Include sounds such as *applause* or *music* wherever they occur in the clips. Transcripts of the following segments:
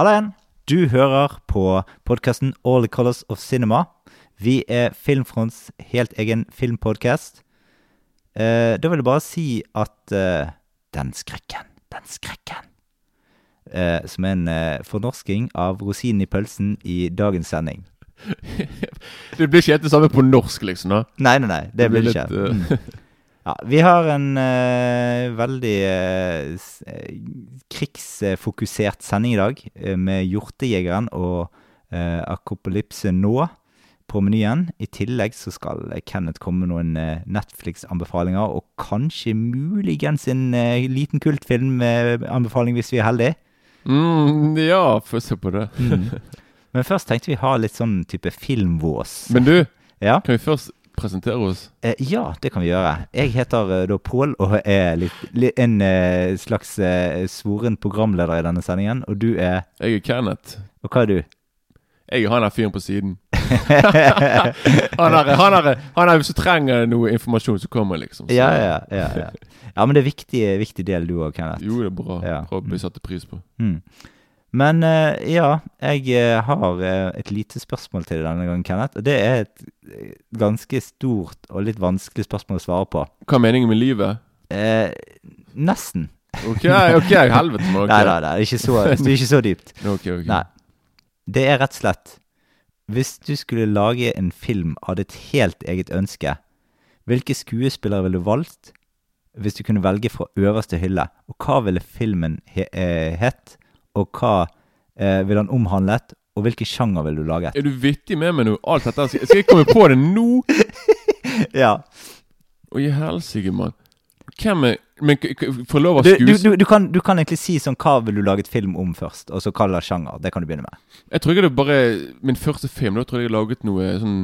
Halla igjen. Du hører på podkasten All the Colors of Cinema. Vi er Filmfronts helt egen filmpodkast. Eh, da vil jeg bare si at eh, Den skrekken, den skrekken eh, Som er en eh, fornorsking av rosinen i pølsen i dagens sending. *laughs* Det blir ikke helt det samme på norsk, liksom. da Nei, nei, nei, det blir det ikke. Litt, Mm. Ja, vi har en eh, veldig eh, eh, krigsfokusert sending i dag, eh, med Hjortejegeren og uh, Akopolypse nå på menyen. I tillegg så skal eh, Kenneth komme med noen eh, Netflix-anbefalinger, og kanskje muligens en eh, liten kultfilm-anbefaling hvis vi er heldige. mm, ja, få se på det. *laughs* Men først tenkte vi ha litt sånn type filmvås. Men du, Ja? kan vi først presentere oss? Eh, ja, det kan vi gjøre. Jeg heter eh, da Pål og er litt, li, en eh, slags eh, svoren programleder i denne sendingen. Og du er Jeg er Kenneth. Og hva er du? Jeg er han der fyren på siden. *laughs* Han er, han er, han er, Hvis du trenger noe informasjon, så kommer jeg, liksom. Så, ja, ja, ja, ja. *laughs* Ja, men det er viktig, viktig del du òg, Kenneth. Jo, det er bra. Ja. Bra å bli satt pris på. Mm. Men eh, ja, jeg eh, har eh, et lite spørsmål til deg denne gangen, Kenneth. Og det er et ganske stort og litt vanskelig spørsmål å svare på. Hva er meningen med livet? Eh, nesten. Ok, ok, helvete. Men ok. *laughs* Nei, nei, nei, ikke så, det *laughs* er ikke så dypt. okay, okay. Nei. Det er rett og slett Hvis du skulle lage en film av ditt helt eget ønske, hvilke skuespillere ville du valgt hvis du kunne velge fra øverste hylle? Og hva ville filmen he he hett? Og hva eh, ville han omhandlet? Og hvilken sjanger ville du laget? Er du vittig med meg nå? Alt dette Skal skal jeg komme på det nå? *laughs* Ja. Å, i helsike, mann. Hvem er Men får lov av Du, du, skues... du, du, kan, du kan egentlig si sånn Hva vil du lage et film om først? Og så hva slags sjanger? Det kan du begynne med. Jeg tror ikke det bare Min første film, da tror jeg jeg laget noe sånn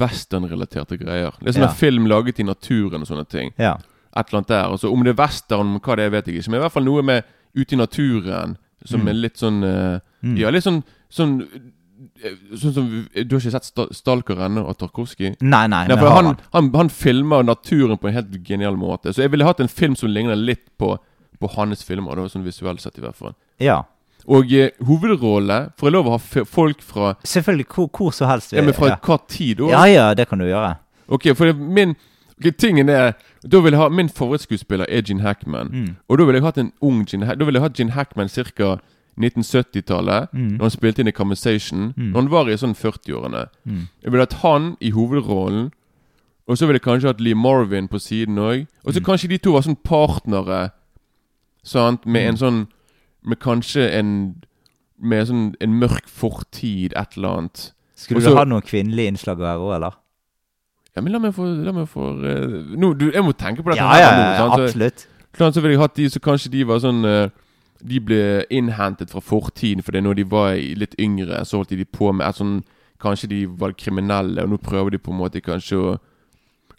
westernrelaterte greier. Det er sånn Ja. film laget i naturen og sånne ting. Ja. Et eller annet der. Og så Om det er western, hva det er, vet jeg ikke. Men i hvert fall noe med ute i naturen som Mm. er litt sånn eh, Mm. Ja, litt sånn Sånn eh, Sånn som Du har ikke sett Sta- 'Stalker' ennå, av Tarkovskij? Nei, nei. Nei, han, han, han filmer naturen på en helt genial måte. Så jeg ville hatt en film som ligner litt på, på hans filmer. Det var sånn visuelt sett, i hvert fall. Ja. Og eh, hovedrolle Får jeg lov å ha folk fra Selvfølgelig. Hvor, hvor som helst. Ja, men fra ja. hva tid òg? ja, ja, det kan du gjøre. Ok, for det, min ok, Tingen er Da vil jeg ha Min favorittskuespiller er Gene Hackman. Mm. Og da ville jeg hatt en ung Gene Hackman Da ville jeg hatt Gene Hackman ca. 1970-tallet. Mm. Når han spilte inn i Conversation. Mm. Når han var i sånn 40-årene. Mm. Jeg ville hatt han i hovedrollen. Og så ville jeg kanskje hatt Lee Marvin på siden òg. Og så Mm. kanskje de to var sånn partnere. Sant? Med Mm. en sånn Med kanskje en Med sånn en mørk fortid, et eller annet. Skulle Også, du ha noen kvinnelige innslag her òg, eller? Ja, men la meg få, la meg få uh, nå, du, Jeg må tenke på dette Ja, her ja, ja, sant? Så- absolutt. Klart så ville jeg hatt de så kanskje de var sånn uh, De ble innhentet fra fortiden fordi når de var litt yngre, så holdt de på med et sånn Kanskje de var kriminelle, og nå prøver de på en måte kanskje å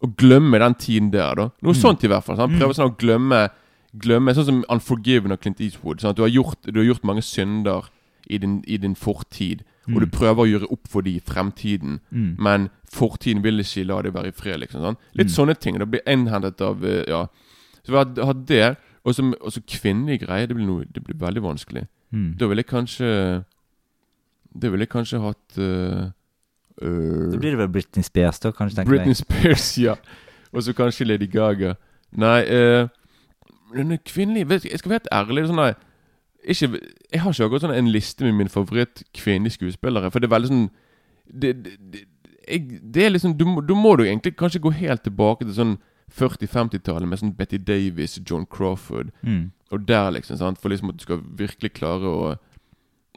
Å glemme den tiden der, da. Noe Mm. sånt i hvert fall. Sant? Mm. Prøver sånn å glemme Glemme Sånn som Unforgiven og Clint Eastwood. Sant? Du, har gjort, du har gjort mange synder i din, i din fortid, og du Mm. prøver å gjøre opp for de i fremtiden. Mm. Men fortiden vil ikke la det være i fred. liksom sånn. Litt Mm. sånne ting. Det blir innhentet av eh, Ja. Så vi har hatt det. Og så kvinnelige greier. Det blir, noe, det blir veldig vanskelig. Mm. Da ville jeg kanskje Da ville jeg kanskje hatt uh, Da blir det vel Britney Spears, da, kanskje? Britney jeg. Spears, ja. Og så kanskje Lady Gaga. Nei uh, Den kvinnelige vet, Jeg skal være helt ærlig. Sånn nei, ikke, jeg har ikke akkurat sånn en liste med mine favoritt kvinnelige skuespillere. For det er veldig sånn Det, det, det, jeg, det er liksom du, Da må du egentlig kanskje gå helt tilbake til sånn 40-50-tallet med sånn Betty Davis, John Crawford Mm. og der, liksom. sant? For liksom at du skal virkelig klare å,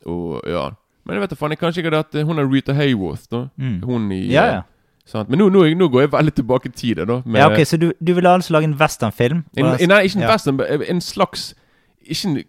og, Ja. Men jeg vet da faen. Jeg kanskje ikke hadde hatt eh, Hun er Rita Hayworth, da. Mm. Hun i Ja, eh, ja. Sant? Men nå, nå, nå går jeg veldig tilbake i tid, da. Med, ja, ok, Så du, du ville altså lage en westernfilm? nei, ikke en ja. western, en slags ikke en,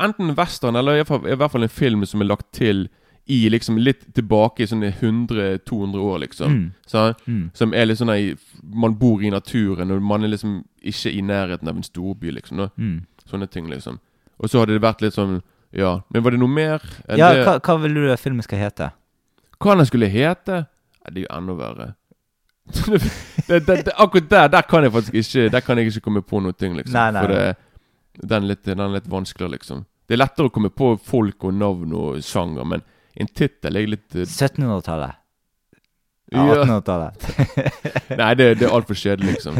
Enten en western eller i hvert, fall, i hvert fall en film som er lagt til i liksom litt tilbake i sånne 100-200 år, liksom. Mm. Så, Mm. Som er litt sånn at Man bor i naturen, og man er liksom ikke i nærheten av en storby, liksom. Mm. Sånne ting, liksom. Og så hadde det vært litt sånn Ja. Men var det noe mer Ja, det? hva, hva vil du at filmen skal hete? Hva den skulle hete? Ja, det er jo enda verre. *laughs* det, det, akkurat der Der kan jeg faktisk ikke Der kan jeg ikke komme på noe ting, liksom. Nei, nei, For den, er litt, den er litt vanskeligere, liksom. Det Det er lettere å komme på folk og navn og sjanger, men en tittel er litt eh, 1700-tallet. Ja, Ja. 1800-tallet. *laughs* Nei, det, det er altfor kjedelig, liksom.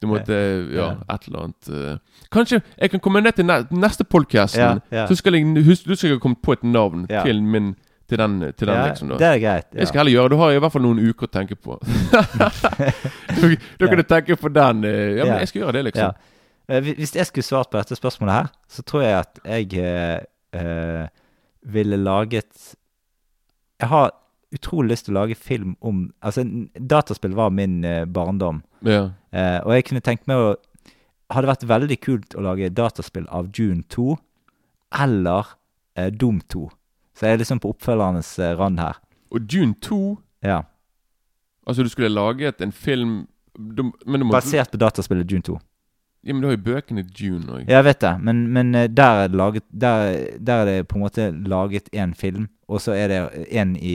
Du måtte Ja, Ja. et eller annet eh. Kanskje jeg kan komme ned til neste podcasten Ja, ja. Så skal jeg huske Du skal ha kommet på et navn Ja. til min Til den, til den Ja, liksom. da det er greit. Jeg skal heller gjøre Du har i hvert fall noen uker å tenke på. *laughs* *laughs* da kan du tenke på den. eh, Ja, men Ja. jeg skal gjøre det, liksom. Eh, Hvis jeg skulle svart på dette spørsmålet her, så tror jeg at jeg eh, eh, ville laget Jeg har utrolig lyst til å lage film om Altså, dataspill var min eh, barndom. Ja. Eh, og jeg kunne tenkt meg å Hadde vært veldig kult å lage dataspill av June 2 eller eh, Doom 2. Så jeg er liksom på oppfølgernes eh, rand her. Og June 2 Ja. Altså, du skulle laget en film du, Men du må Basert på dataspillet June 2. Ja, men du har jo bøkene June òg. Jeg vet det, men, men eh, der, er det laget, der, der er det på en måte laget én film, og så er det en i,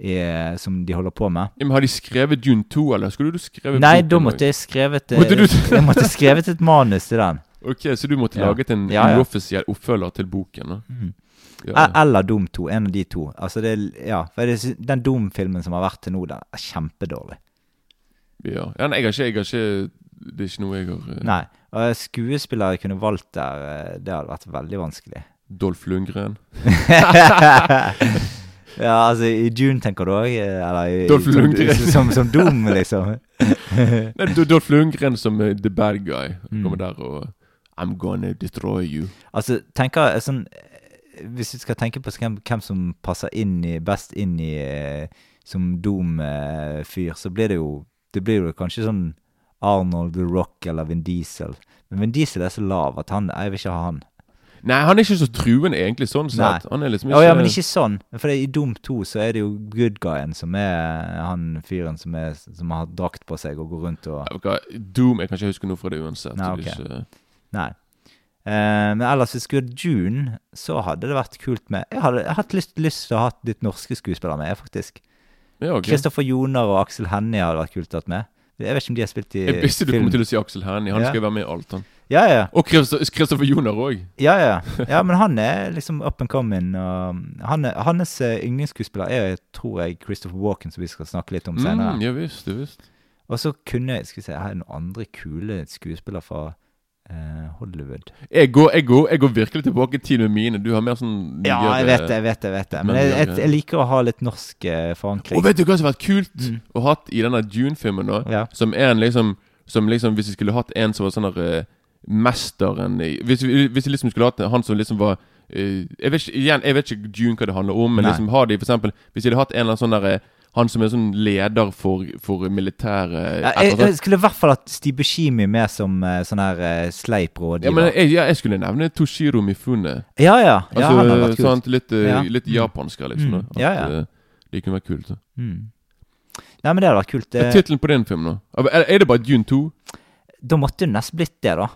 i, som de holder på med. Men har de skrevet June 2, eller skulle du skrevet Nei, da måtte jeg skrevet eh, Måtte *laughs* Jeg måtte skrevet et manus til den. Ok, så du måtte Ja. laget en Ja, ja. uoffisiell oppfølger til boken? ja. Eller Doom 2. En av de to. Altså det, ja, for det, Den Doom-filmen som har vært til nå, den er kjempedårlig. ja. ja nei, jeg har ikke, jeg har ikke Det er ikke noe jeg har eh, Nei. Skuespillere jeg kunne valgt der, eh, det hadde vært veldig vanskelig. Dolph Lundgren. *laughs* ja, altså i June, tenker du òg? Eller i, Dolph Lundgren. som, som Doom, liksom? *laughs* Nei, Dolf Lundgren som uh, the bad guy. Mm. Kommer der og I'm gonna destroy you. Altså, tenker jeg sånn eh, Hvis vi skal tenke på hvem, hvem som passer inn i, best inn i uh, som Doom-fyr, så blir det jo Det blir jo kanskje sånn Arnold The Rock eller Vin Diesel. Men Vin Diesel er så lav at han Jeg vil ikke ha han. Nei, han er ikke så truende egentlig, sånn sett. Han er liksom ikke ja, men ikke sånn. For i Doom 2 så er det jo good guyen som er han fyren som, er, som har drakt på seg og går rundt og okay. Doom Jeg kan ikke huske noe fra det uansett. Nei, så det er ok. ikke, Nei. Uh, men ellers hvis vi skulle June, så hadde det vært kult med Jeg hadde jeg hatt lyst, lyst til å ha litt norske skuespillere med, faktisk. ja, okay. Kristoffer Joner og Aksel Hennie hadde vært kult å ha med. Jeg vet ikke om de har spilt i Jeg visste du kom til å si Aksel Hennie. Han Ja. skal være med i alt, han. Ja, ja. Og Kristoffer Joner òg. Ja, ja. ja, men han er liksom up and coming. Han er, hans eh, yndlingsskuespiller er, tror jeg, Christopher Walken, som vi skal snakke litt om senere. Mm, ja visst, ja visst. Og så kunne jeg Skal vi se, jeg har noen andre kule skuespillere fra eh, Hollywood. Jeg går, jeg, går, jeg går virkelig tilbake i tid med mine. Du har mer sånn Ja, jeg vet det, jeg vet det. jeg vet det Men jeg, jeg, liker å ha litt norsk eh, Og vet du hva som har vært kult Mm. å ha i denne June-filmen? da Ja. Som er en liksom Som liksom Hvis vi skulle hatt en som var sånn der eh, Mesteren Hvis vi, hvis jeg liksom skulle hatt han som liksom var eh, Jeg vet ikke igjen, jeg vet ikke June hva det handler om, men Nei. liksom har de for eksempel Hvis de hadde hatt en eller annen sånn der eh, han som er sånn leder for, for militæret Ja, jeg, jeg skulle i hvert fall hatt Steve Shimi med som uh, sånn her uh, sleip Ja, men rådgiver. jeg, jeg skulle nevne Toshiro Mifune. Ja, ja. ja Altså, han hadde vært sant, litt, uh, Ja. litt Mm. japansk, liksom. Mm. Ja, At, ja. eh, Det kunne vært kult. Mm. Nei, men det hadde vært kult. Eh, tittelen på din film, da? Er er det bare Dune 2? da måtte det nesten blitt det, da.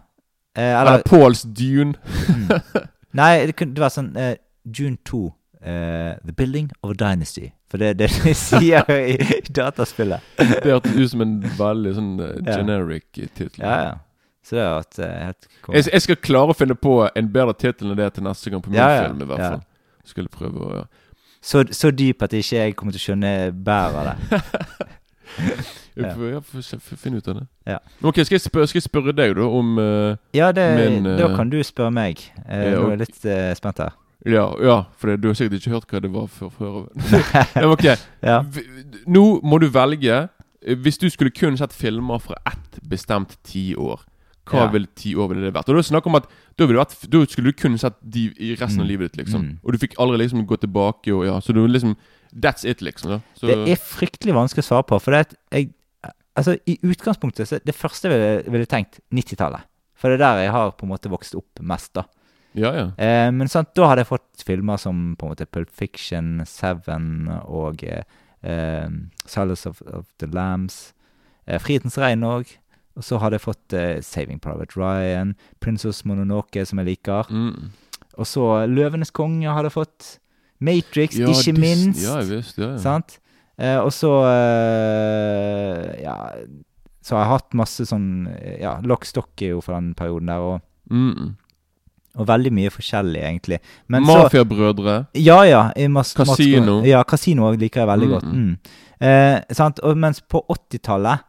Eh, Eller eller Pauls Dune? mm. *laughs* Nei, det kunne vært var sånn eh, June 2. eh, The Building of a Dynasty. For det er det de sier i, i dataspillet. Det hørtes ut som en veldig sånn uh, generic ja. tittel. Ja, ja. Så det vært eh, helt. Jeg, jeg skal klare å finne på en bedre tittel enn det til neste gang på min Ja, ja, film, i hvert fall. Skulle prøve å ja. Så, så dyp at ikke jeg kommer til å skjønne bæret av det. *laughs* Ja. Finn ut av det. Ja. Ok, skal jeg, spørre, skal jeg spørre deg, da, om uh, Ja, det, Men, da eh, kan du spørre meg. Uh, ja, nå er jeg litt uh, spent her. Ja, ja for du har sikkert ikke hørt hva det var før. før. *laughs* ok, Ja. Nå må du velge Hvis du skulle kun sett filmer fra ett bestemt tiår, hva Ja. vil ti år ville det vært? Og Da er snakk om at Da, vært, da skulle du kun sett de i resten av Mm. livet ditt, liksom. Mm. Og du fikk aldri liksom gå tilbake og ja Så du liksom That's it, liksom. Så, Det er fryktelig vanskelig å svare på. For det at jeg Altså, i utgangspunktet så Det første jeg ville, tenkt 90-tallet. For det er der jeg har på en måte vokst opp mest, da. ja, ja. Eh, men sant, da hadde jeg fått filmer som på en måte Pulp Fiction, Seven og eh, eh, Silence of, of the Lambs. Eh, Frihetens regn òg. Og så hadde jeg fått eh, Saving Private Ryan, Princess Mononoke, som jeg liker. Mm. Og så Løvenes konge hadde jeg fått. Matrix, ja ikke minst. Ja, visst. Ja, ja. Sant? Eh, og så eh, Ja, så har jeg hatt masse sånn eh, Ja, Lock Stock er jo fra den perioden der, og, Mm. Og veldig mye forskjellig, egentlig. Mafiabrødre. Ja, ja. Kasino. Casino. Ja, Casino liker jeg veldig Mm, godt. Mm. Eh, sant? Og mens på 80-tallet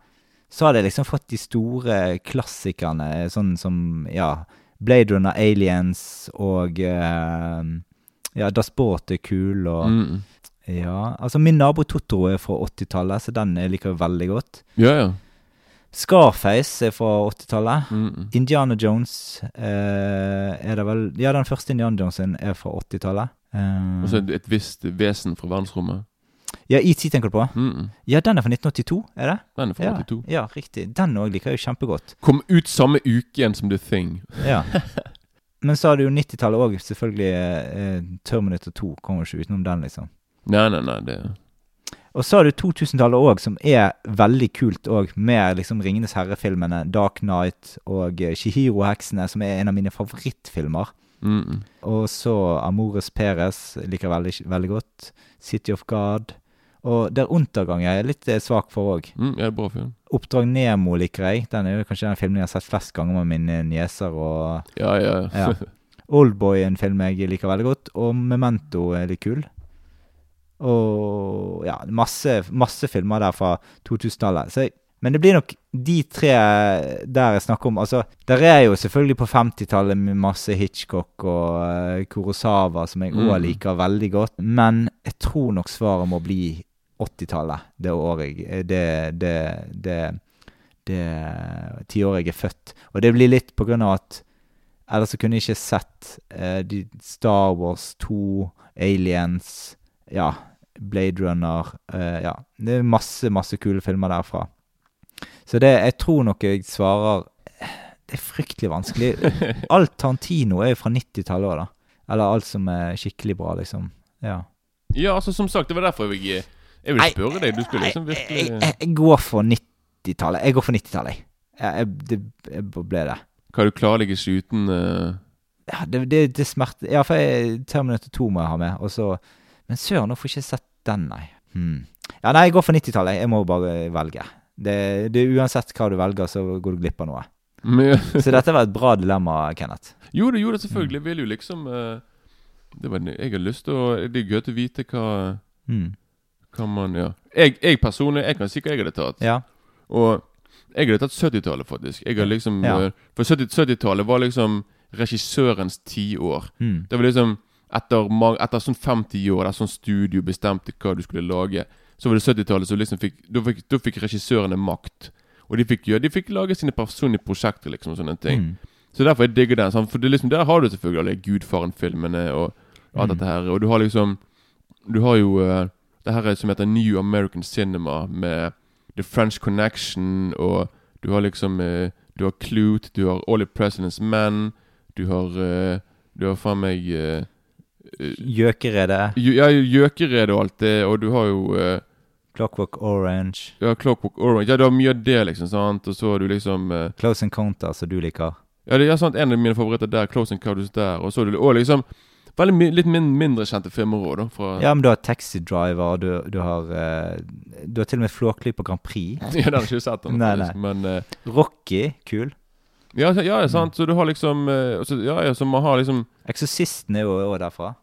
så har det liksom fått de store klassikerne, sånn som ja, Blade Runner, Aliens og eh, Ja, Das Boot er kul, og Mm. Ja, altså Min nabo Totoro er fra 80-tallet, så den liker jeg veldig godt. Ja, ja. Scarface er fra 80-tallet. Mm. Indiana Jones eh, er det vel Ja, den første Indiana Jonesen er fra 80-tallet. Eh, altså et, et visst vesen fra verdensrommet. ja, ET tenker du på? Mm. Ja, den er fra 1982, er det? Den er fra Ja, 82. ja riktig. Den òg liker jeg jo kjempegodt. Kom ut samme uke igjen som The Thing. *laughs* Ja. Men så har du jo 90-tallet òg, selvfølgelig. Eh, Terminator 2 kommer ikke utenom den, liksom. Nei, nei, nei, det Og så har du 2000-tallet òg, som er veldig kult òg, med liksom Ringenes herre-filmene, Dark Knight og eh, Shihiro-heksene, som er en av mine favorittfilmer. mm. Og så Amores Perez liker jeg veldig, veldig godt. City of God. Og Der Untergang er jeg litt eh, svak for òg. Mm, ja, bra film. Oppdrag Nemo liker jeg. Den er jo kanskje den filmen jeg har sett flest ganger med mine nieser. Og Ja, ja. Ja. *laughs* Oldboy er en film jeg liker veldig godt. Og Memento er litt kul. Og ja, masse, masse filmer der fra 2000-tallet. Så Men det blir nok de tre der jeg snakker om. Altså, der er jo selvfølgelig på 50-tallet med masse Hitchcock og uh, Kurosawa, som jeg òg Mm. liker veldig godt. Men jeg tror nok svaret må bli 80-tallet. Det året jeg Det Det Det det tiåret jeg er født. Og det blir litt på grunn av at Ellers så kunne jeg ikke sett uh, Star Wars 2, Aliens, ja, Blade Runner eh, Ja, det er masse, masse kule filmer derfra. Så det, jeg tror nok jeg svarer Det er fryktelig vanskelig. *laughs* Alt Tarantino er jo fra 90-tallet òg, da. Eller alt som er skikkelig bra, liksom. Ja. ja, altså som sagt, det var derfor jeg Jeg ville spørre deg. Du skulle liksom virkelig jeg, jeg går for 90-tallet. Jeg går for 90-tallet, jeg. Det jeg ble det. Hva du klarer deg ikke uten uh... Ja, det, det, det smerter Ja, for jeg, Terminator 2 må jeg ha med. Og så Men søren, nå får jeg ikke sett den, nei. Hmm. Ja, nei, jeg går for 90-tallet. Jeg må bare velge. Det, det Uansett hva du velger, så går du glipp av noe. *laughs* Så dette var et bra dilemma, Kenneth. Jo, det gjorde det selvfølgelig. Vil jo liksom eh, det var, Jeg har lyst til å Det er gøy å vite hva, mm. hva man Ja. Jeg, jeg personlig Jeg kan si hva jeg hadde tatt. Ja. Og jeg hadde tatt 70-tallet, faktisk. Jeg har liksom Ja. eh, For 70 70-tallet var liksom regissørens tiår. Mm. Det var liksom etter, etter sånn 50 år der sånn studio bestemte hva du skulle lage, så var det 70-tallet som liksom fikk Da fikk, da fikk regissørene makt. Og de fikk, gjøre- de fikk lage sine personlige prosjekter, liksom, og sånne ting. Mm. Så derfor jeg digger den. For det liksom, der har du selvfølgelig alle Gudfaren-filmene og alt Mm. dette her. Og du har liksom Du har jo uh, det her som heter New American Cinema, med The French Connection, og du har liksom uh, Du har Clute, du har All the President's Men, du har uh, Du har faen meg Gjøkeredet. Ja, Gjøkeredet og alt det, og du har jo eh, Clockwork Orange. Ja, Clockwork Orange. Ja, du har mye av det, liksom. sant? Og så har du liksom eh, Close Encounter, som du liker. Ja, det er sant, en av mine favoritter der, Close Encounters der. Og så har du og liksom veldig my, litt min mindre kjente filmer òg, da. Fra, Ja, men du har Taxi Driver, du, du har eh, Du har til og med Flåklypa Grand Prix. *laughs* ja, den har ikke sett. Den, Nei, faktisk, Men eh, Rocky, kul. Ja, ja, ja, sant. Så du har liksom eh, så, Ja, ja, så man har liksom Eksorsisten er jo òg derfra.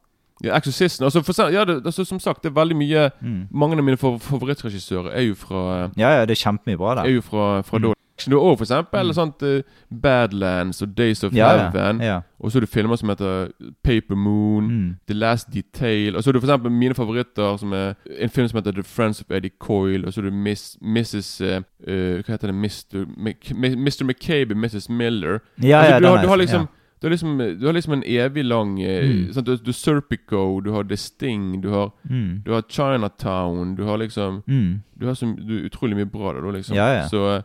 ja, Exorcisten. Altså, for, ja, det, altså, som sagt, det er veldig mye Mm. Mange av mine favorittregissører er jo fra Ja, ja, det er kjempemye bra der. Er jo fra, fra Mm. da. Du har òg eksempel Mm. sånt eh, Badlands og Days of Ja. Heaven. ja. Og så har du filmer som heter Paper Moon. Mm. The Last Detail. Og så har du eksempel mine favoritter, som er en film som heter The Friends of Eddie Coyle. Og så har du Miss, Mrs. eh, eh, Hva heter det? Mr. Mc, Mr. McCabe, Mrs. Miller. Ja, Altså, ja, du, har, du, har liksom, du, har liksom, du har liksom en evig lang Mm. sant? Du, du har Serpico, du har The Sting, du har, Mm. du har Chinatown Du har liksom Mm. Du har så du, utrolig mye bra der, da, liksom. Ja, ja. Så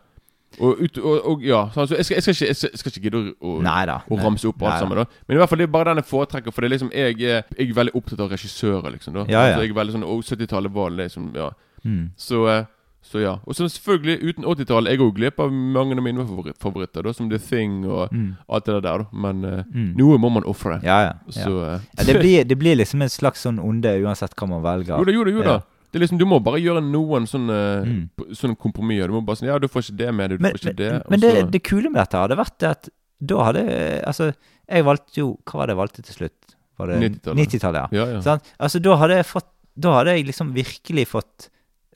og, ut, og, og ja, så altså, jeg, skal, jeg, skal ikke, jeg, skal, ikke gidde å, å Nei da. å ramse opp alt sammen. da Men i hvert fall det er bare den jeg foretrekker. For det er liksom jeg er, jeg er veldig opptatt av regissører. liksom da Ja, ja. Altså, jeg er veldig sånn og 70-tallet var liksom Ja. Mm. Så, eh, så ja. Og så selvfølgelig, uten 80-tallet Jeg går glipp av mange av mine favoritt, favoritter, da som The Thing og Mm. alt det der. da Men eh, Mm. noe må man ofre. Ja, ja. ja. Så eh, det, blir, *laughs* det blir liksom en slags sånn onde uansett hva man velger. Jo da, jo da. jo da Ja. Det er liksom, Du må bare gjøre noen sånne, Mm. sånne kompromisser. Du må bare sånn Ja, du får ikke det med, du Men, får ikke det. men, og men det, det kule med dette hadde vært det at da hadde Altså, jeg valgte jo Hva var det jeg valgte til slutt? Var det 90-tallet. 90-tallet, ja. Ja, ja. Sånn? Altså, da hadde jeg fått Da hadde jeg liksom virkelig fått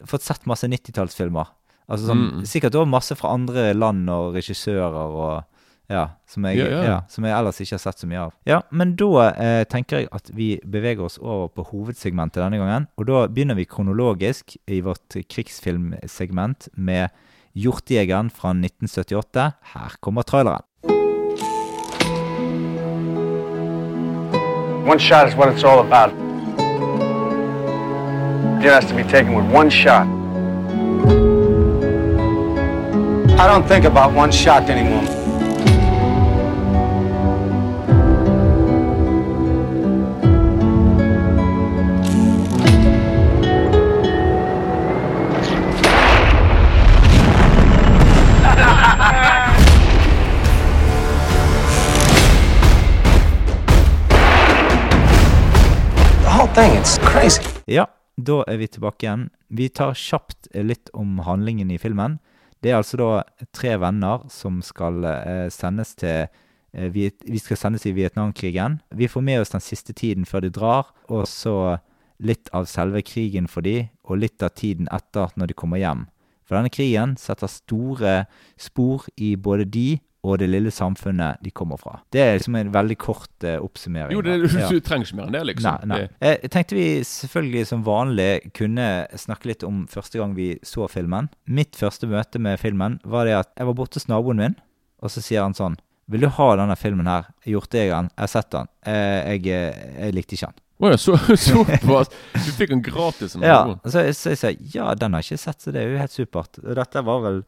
Fått sett masse 90-tallsfilmer. Altså sånn Mm. Sikkert også masse fra andre land og regissører og ja som, jeg, Ja, ja, som jeg ellers ikke har sett så mye av. Ja, Men da eh, tenker jeg at vi beveger oss over på hovedsegmentet denne gangen. Og da begynner vi kronologisk i vårt krigsfilmsegment med 'Hjortejegeren' fra 1978. Her kommer traileren. One shot is what it's all about. Deer has to be taken with one shot. I don't think about one shot anymore. Thing, it's crazy. Ja, da er vi tilbake igjen. Vi tar kjapt eh, litt om handlingen i filmen. Det er altså da tre venner som skal eh, sendes til eh, Vi skal sendes i Vietnamkrigen. Vi får med oss den siste tiden før de drar, og så litt av selve krigen for de, og litt av tiden etter når de kommer hjem. For denne krigen setter store spor i både de og det lille samfunnet de kommer fra. Det er liksom en veldig kort uh, oppsummering. Jo, det, du, Ja. trenger ikke mer enn det, liksom. Nei, nei. Jeg tenkte vi selvfølgelig som vanlig kunne snakke litt om første gang vi så filmen. Mitt første møte med filmen var det at jeg var borte hos naboen min, og så sier han sånn Vil du ha denne filmen her? Hjortejegeren. Jeg har sett den. Jeg, Jeg, eh, jeg likte ikke den. Å ja, så, *laughs* såpass. Du fikk den gratis Ja, så, jeg- så jeg sier ja, den har jeg ikke sett, så det er jo helt supert. Og Dette var vel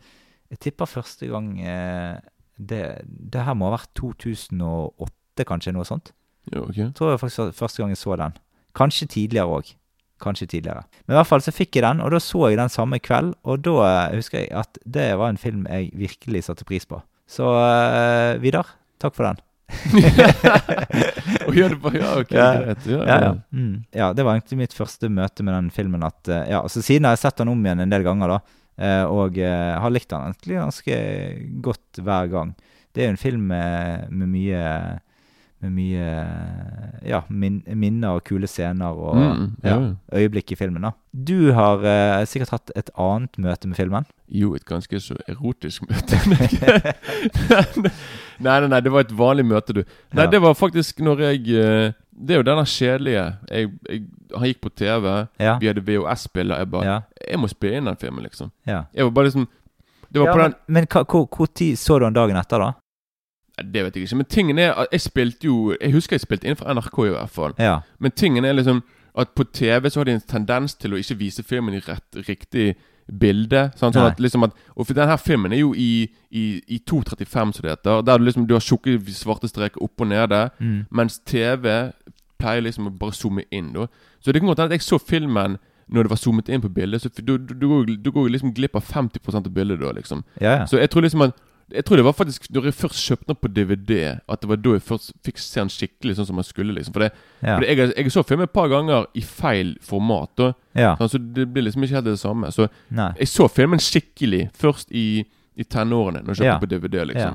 Jeg tipper første gang eh, det, det her må ha vært 2008, kanskje, noe sånt. Ja, ok. Tror jeg faktisk første gang jeg så den. Kanskje tidligere òg. Kanskje tidligere. Men i hvert fall så fikk jeg den, og da så jeg den samme kveld. Og da eh, husker jeg at det var en film jeg virkelig satte pris på. Så uh, Vidar, takk for den. *laughs* Å, gjør det bare, ja, ok, Ja. greit. Ja, Ja, ja. Mm. ja, det var egentlig mitt første møte med den filmen. At, eh, ja, altså Siden har jeg sett den om igjen en del ganger, da. Eh, og eh, har likt den egentlig ganske godt hver gang. Det er jo en film med, med mye med mye ja, min, minner og kule scener og Mm, ja. ja, øyeblikk i filmen. da. Du har eh, sikkert hatt et annet møte med filmen. Jo, et ganske så erotisk møte. *laughs* nei, nei, nei, det var et vanlig møte, du. Nei, det var faktisk når jeg eh, Det er jo denne kjedelige jeg, jeg, Han gikk på TV, vi hadde VHS-spiller. Jeg bare. Jeg må spille inn den filmen, liksom. Jeg var bare liksom Det var på men den men hva- hvor, hvor tid så du den dagen etter, da? Det vet jeg ikke. Men tingen er at jeg spilte jo Jeg husker jeg spilte innenfor NRK, i hvert fall. Ja. Men tingen er liksom at på TV så har de en tendens til å ikke vise filmen i rett, riktig bilde. Sånn, sånn at liksom at Og for denne filmen er jo i, i, i 2.35, som det heter. Der du liksom Du har tjukke svarte streker opp og nede. Mm. Mens TV pleier liksom å bare zoome inn. da Så det kan godt hende at jeg så filmen når det var zoomet inn på bildet. Så du, du, du, går, du går liksom glipp av 50 av bildet da, liksom. Ja, ja. Så jeg tror liksom at Jeg tror det var faktisk når jeg først kjøpte den på DVD, at det var da jeg først fikk se den skikkelig sånn som man skulle. liksom For, det, ja. for det, jeg, jeg så filmen et par ganger i feil format. Da, ja. sånn, så det blir liksom ikke helt det samme. Så Nei. jeg så filmen skikkelig først i, i tenårene, når jeg kjøpte Ja. på DVD. liksom Ja.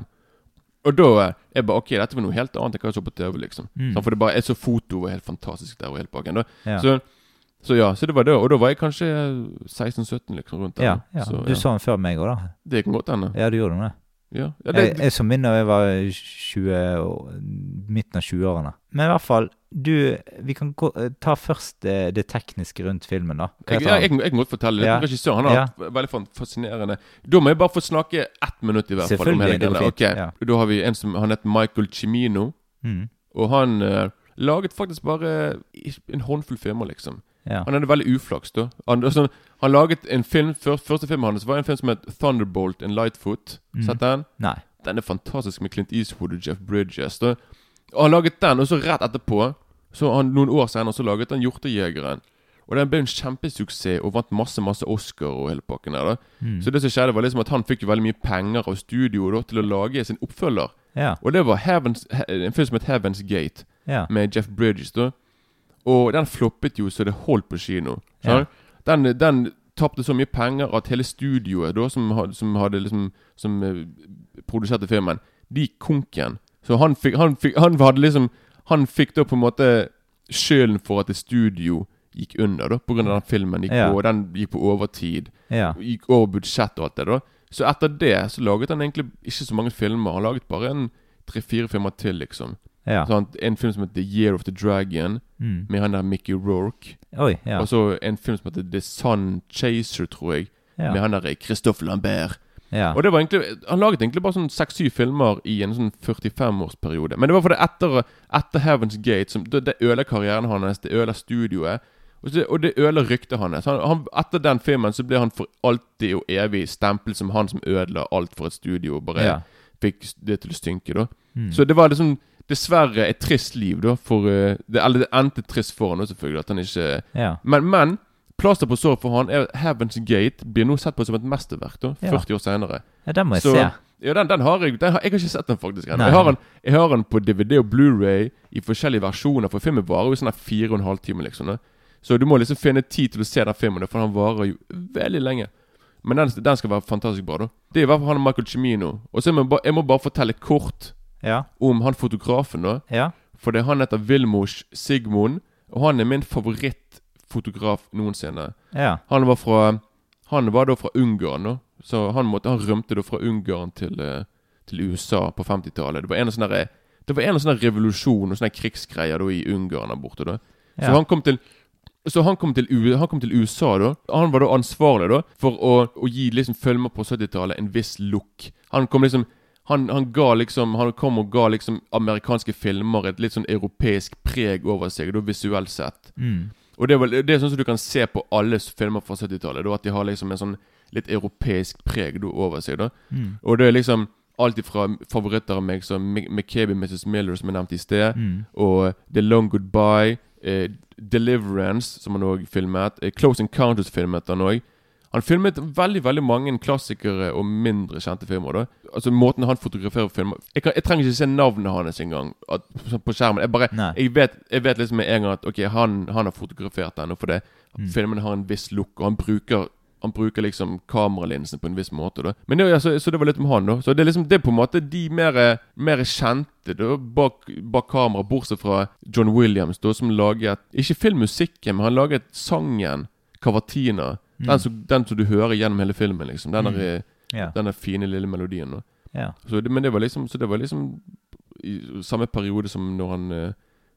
Og da eh, jeg bare Ok, dette var noe helt annet enn hva jeg så på TV. liksom Mm. sånn, For det bare Jeg så foto var helt fantastisk der og helt bak igjen. Ja. Så, så ja, så det var det. Og da var jeg kanskje 16-17, liksom. rundt der. Ja, ja. Så, Du så den før meg òg, da. Det kan godt hende. Ja, du gjorde det. Ja. ja Jeg, det, jeg så min da jeg var 20, midten av 20-årene. Men i hvert fall, du Vi kan gå, ta først det, det tekniske rundt filmen, da. Jeg, ja, jeg, jeg godt fortelle litt. Regissøren har Ja. veldig fascinerende Da må jeg bare få snakke ett minutt, i hvert fall. Om hele det okay. Da har vi en som Han heter Michael Cimino. Mm. Og han uh, laget faktisk bare en håndfull filmer, liksom. Ja. Han hadde veldig uflaks, da. Han, altså, han laget en film før, Første filmen hans var en film som het 'Thunderbolt and Lightfoot'. Mm. Sett den? Nei. Den er fantastisk med Clint Eastwood og Jeff Bridges. Da. Og han laget den, og så rett etterpå, så han, noen år senere, så laget han 'Hjortejegeren'. Og den ble en kjempesuksess og vant masse masse Oscar og hele pakken der. da Mm. Så det som skjedde, var liksom at han fikk jo veldig mye penger av studioet da, til å lage sin oppfølger. Ja. Og det var Heavens, en film som het 'Heaven's Gate', Ja. med Jeff Bridges. da Og den floppet jo så det holdt på kino. Ja. Den, den tapte så mye penger at hele studioet da som, had- som hadde liksom Som eh, produserte filmen, de konken. Så han fikk, han fikk Han hadde liksom Han fikk da på en måte skylden for at et studio gikk under, da, av den filmen. Gikk Ja. på, den gikk på overtid. Ja. Gikk over budsjett og alt det, da. Så etter det så laget han egentlig ikke så mange filmer. Han laget bare en tre-fire filmer til, liksom. Ja. Så han, en film som heter The Year of the Dragon, Mm. med han der Mickey Rourke. Oi, ja. Og så en film som heter The Sun Chaser, tror jeg. Med han der Christophe Lambert. ja. Og det var egentlig Han laget egentlig bare sånn seks-syv filmer i en sånn 45-årsperiode. Men det var fordi etter, etter Heaven's Gate som, Det, det ødela karrieren hans, det ødela studioet. Og det, og det ødela ryktet hans. Han, han, etter den filmen så ble han for alltid og evig stemplet som han som ødela alt for et studio. Bare Ja. fikk det til å stynke, da. Mm. Så det var liksom dessverre et trist liv, da. For, eh, det, eller det endte trist for han selvfølgelig. At han ikke ja. Men, men plaster på såret for han er Heaven's Gate blir nå sett på som et mesterverk, da. Ja. 40 år senere. ja, den må jeg Så- se. Ja, den, den har jeg den har, Jeg har ikke sett den faktisk ennå. Jeg, jeg har den på DVD og Blu-ray i forskjellige versjoner, for filmen varer jo sånn fire og en halv time, liksom. Da. Så du må liksom finne tid til å se den filmen, for den varer jo veldig lenge. Men den, den skal være fantastisk bra, da. Det er i hvert fall han og Michael Cimino. Og så må jeg, bare, jeg må bare fortelle kort Ja. om han fotografen, da. Ja. For det, han heter Vilmos Sigmund, og han er min favorittfotograf noensinne. Ja. Han var fra Han var da fra Ungarn, da. Så han, måtte, han rømte da fra Ungarn til, eh, til USA på 50-tallet. Det var en der- Det var en sånn revolusjon og sånne krigsgreier da i Ungarn der borte. da Så han kom til så han kom, til, han kom til USA, da. Han var da ansvarlig da for å, å gi liksom filmer på 70-tallet en viss look. Han kom liksom han, han ga liksom Han kom og ga liksom amerikanske filmer et litt sånn europeisk preg over seg, da visuelt sett. Mm. Og det er, vel, det er sånn som du kan se på alle filmer fra 70-tallet. At de har liksom en sånn litt europeisk preg da, over seg. da Mm. Og det er liksom alt ifra favoritter av meg som McCabe Mrs. Miller, som jeg nevnte i sted, Mm. og The Long Goodbye, eh, Deliverance, som han òg filmet, eh, Close Encounters filmet han òg. Han filmet veldig veldig mange klassikere og mindre kjente filmer. da Altså Måten han fotograferer filmer Jeg, kan, jeg trenger ikke se navnet hans engang at- på skjermen. Jeg bare jeg vet, jeg vet liksom med en gang at Ok, han, han har fotografert den, og fordi Mm. filmen har en viss look, og han bruker han bruker liksom kameralinsen på en viss måte. da Men det, jo- altså, Så det var litt om han, da. Så det er liksom Det er på en måte de mer, mer kjente da bak, bak kamera, bortsett fra John Williams, da som laget Ikke filmmusikken, men han laget sangen Cavatina. Den, som, den som du hører gjennom hele filmen, liksom. Den, Mm. der, yeah. den der fine lille melodien. da Yeah. så men det var liksom Så det var liksom i samme periode som når han eh,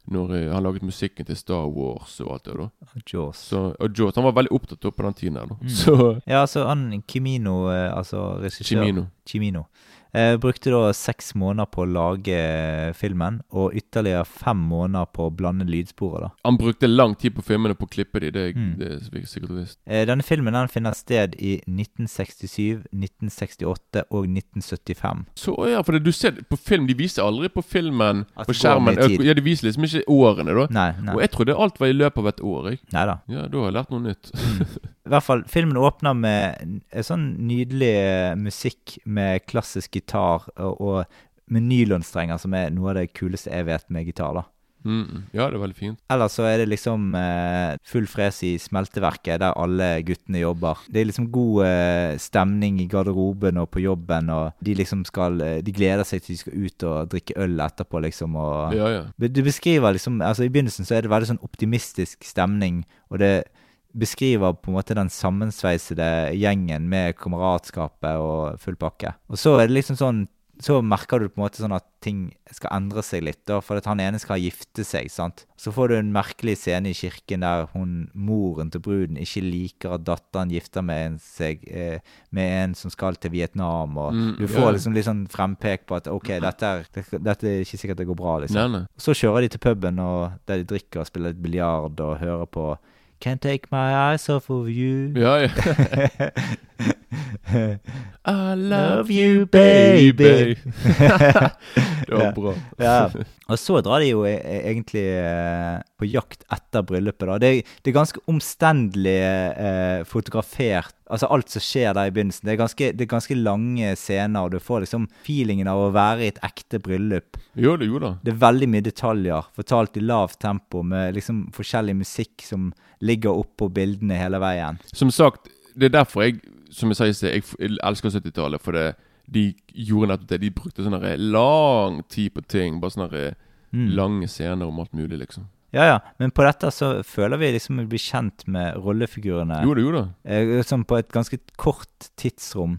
Når eh, han laget musikken til Star Wars og alt det da Jaws. så, Og Jaws Han var veldig opptatt av på den tiden der. da Mm. Så Ja, altså han Kimino, eh, altså regissør Chimino Chimino. Eh, brukte da seks måneder på å lage eh, filmen, og ytterligere fem måneder på å blande lydsporet. da. Han brukte lang tid på filmene på å klippe de Det, Mm. det er sikkert- visst Eh, denne filmen den finner sted i 1967, 1968 og 1975. Så ja, for det, du ser på film De viser aldri på filmen At På skjermen. Ja, de viser liksom ikke årene da Nei, nei. Og jeg trodde alt var i løpet av et år jeg. Neida. Ja, da har jeg lært noe nytt I hvert fall, filmen åpner med en sånn nydelig eh, musikk med klassisk gitar og, og med nylonstrenger, som er noe av det kuleste jeg vet med gitar. da. mm. Ja, det er veldig fint Ellers så er det liksom eh, full fres i smelteverket, der alle guttene jobber. Det er liksom god eh, stemning i garderoben og på jobben, og de liksom skal eh, De gleder seg til de skal ut og drikke øl etterpå, liksom. og... Ja, ja Du beskriver liksom Altså I begynnelsen så er det veldig sånn optimistisk stemning, og det beskriver på en måte den sammensveisede gjengen med kameratskapet og full pakke. Og så er det liksom sånn Så merker du på en måte sånn at ting skal endre seg litt, da, for at han ene skal gifte seg, sant. Så får du en merkelig scene i kirken der hun, moren til bruden ikke liker at datteren gifter med en, seg eh, med en som skal til Vietnam, og Mm, du ja. får liksom litt sånn frempek på at OK, dette er, dette er ikke sikkert det går bra, liksom. Nei, nei Så kjører de til puben og der de drikker og spiller litt biljard og hører på Can't take my eyes off of you. Ja, ja *laughs* *laughs* I Love you, baby. *laughs* det *laughs* var bra. ja. Og så drar de jo e e egentlig eh, på jakt etter bryllupet. da. Det, det er ganske omstendelig eh, fotografert. Altså alt som skjer der i begynnelsen. Det er, ganske, det er ganske lange scener, og du får liksom feelingen av å være i et ekte bryllup. Jo, det gjorde det. Det er veldig mye detaljer, fortalt i lavt tempo, med liksom forskjellig musikk som ligger oppå bildene hele veien. Som sagt, det er derfor jeg Som jeg sa i sted, jeg elsker 70-tallet. For det, de gjorde nettopp det. De brukte sånn lang tid på ting. Bare sånne der Mm. lange scener om alt mulig, liksom. Ja, ja. Men på dette så føler vi liksom vi blir kjent med rollefigurene. Jo det, jo da. eh, sånn på et ganske kort tidsrom.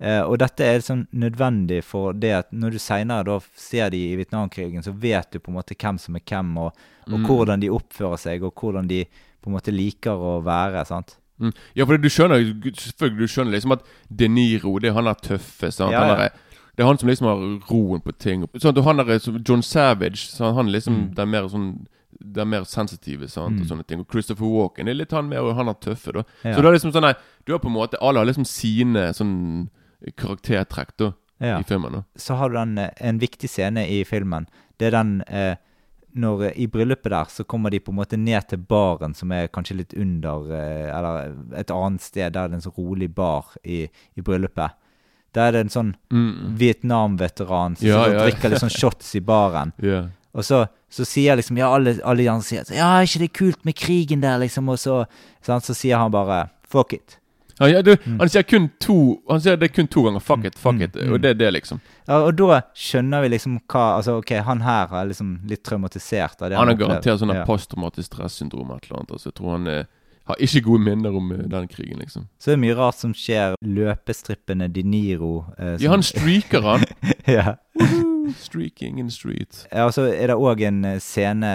Eh, og dette er sånn nødvendig for det at når du seinere da ser de i Vietnamkrigen, så vet du på en måte hvem som er hvem, og, og Mm. hvordan de oppfører seg, og hvordan de på en måte liker å være. sant? Mm. Ja, for du skjønner Selvfølgelig du skjønner liksom at De Niro Det er han der tøffe. Sant? Ja, Han er, det er han som liksom har roen på ting. Sånn, han der, som John Savage sant? Han liksom Mm. Det er mer sånn Det er mer sensitive sant? Mm. og sånne ting. Og Christopher Walken er litt han mer Og han er tøffe, da. Ja. Så du har liksom sånn nei, Du har på en måte Alle har liksom sine sånn karaktertrekk da Ja. i filmen. da Så har du den, eh, en viktig scene i filmen. Det er den eh, når eh, I bryllupet der så kommer de på en måte ned til baren, som er kanskje litt under eh, Eller et annet sted. Der er det en så rolig bar i, i bryllupet. Der er det en sånn mm. Vietnam-veteran som Ja, ja. drikker litt sånn *laughs* shots i baren. yeah. Og så, så sier liksom Ja, alle, alle de andre sier Ja, er ikke det kult med krigen der, liksom? Og så, sånn, så sier han bare Fuck it. Ja, du, Mm. han sier kun to Han sier det kun to ganger 'fuck it', 'fuck Mm, it'. mm. Og det er det, liksom. Ja, og da skjønner vi liksom hva Altså, OK, han her er liksom litt traumatisert av det Han har garantert sånn Ja. posttraumatisk stressyndrom eller annet. Altså, jeg tror han eh, har ikke gode minner om eh, den krigen, liksom. Så det er mye rart som skjer. Løpestrippene De Niro eh, Ja, han streaker han. *laughs* ja. Woohoo, Streaking in the street. ja, og så er det òg en eh, scene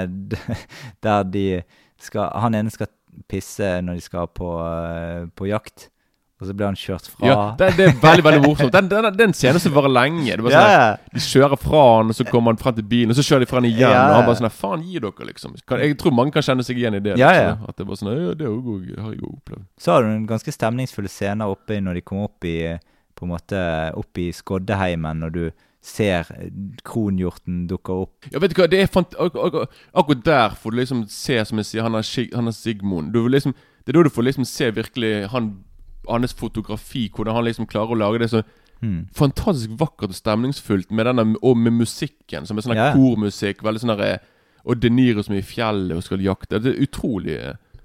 *laughs* der de skal Han ene skal pisse når de skal på, eh, på jakt, og så blir han kjørt fra. Ja, det, det er veldig veldig morsomt. Den, den, den scenen som varer lenge. Det var sånn yeah. De kjører fra han, og så kommer han frem til bilen, og så kjører de fra han igjen. Yeah. Og han bare sånn Faen, gi dere, liksom. Jeg tror mange kan kjenne seg igjen i det. Liksom. ja. At det var bare sånn Ja, det har jeg jo opplevd. Så har du en ganske stemningsfulle scener oppe når de kommer opp i på en måte opp i Skoddeheimen, når du ser kronhjorten dukker opp. Ja, vet du hva, det er fant ak ak Akkurat der får du liksom se, som jeg sier, han er, Sig han er Sigmund. Du liksom, det er da du får liksom se virkelig han, hans fotografi, hvordan han liksom klarer å lage det så mm. fantastisk vakkert og stemningsfullt med denne, og med musikken, som er sånn ja. kormusikk. Veldig sånn der, Og De Niro som er i fjellet og skal jakte. Det er utrolig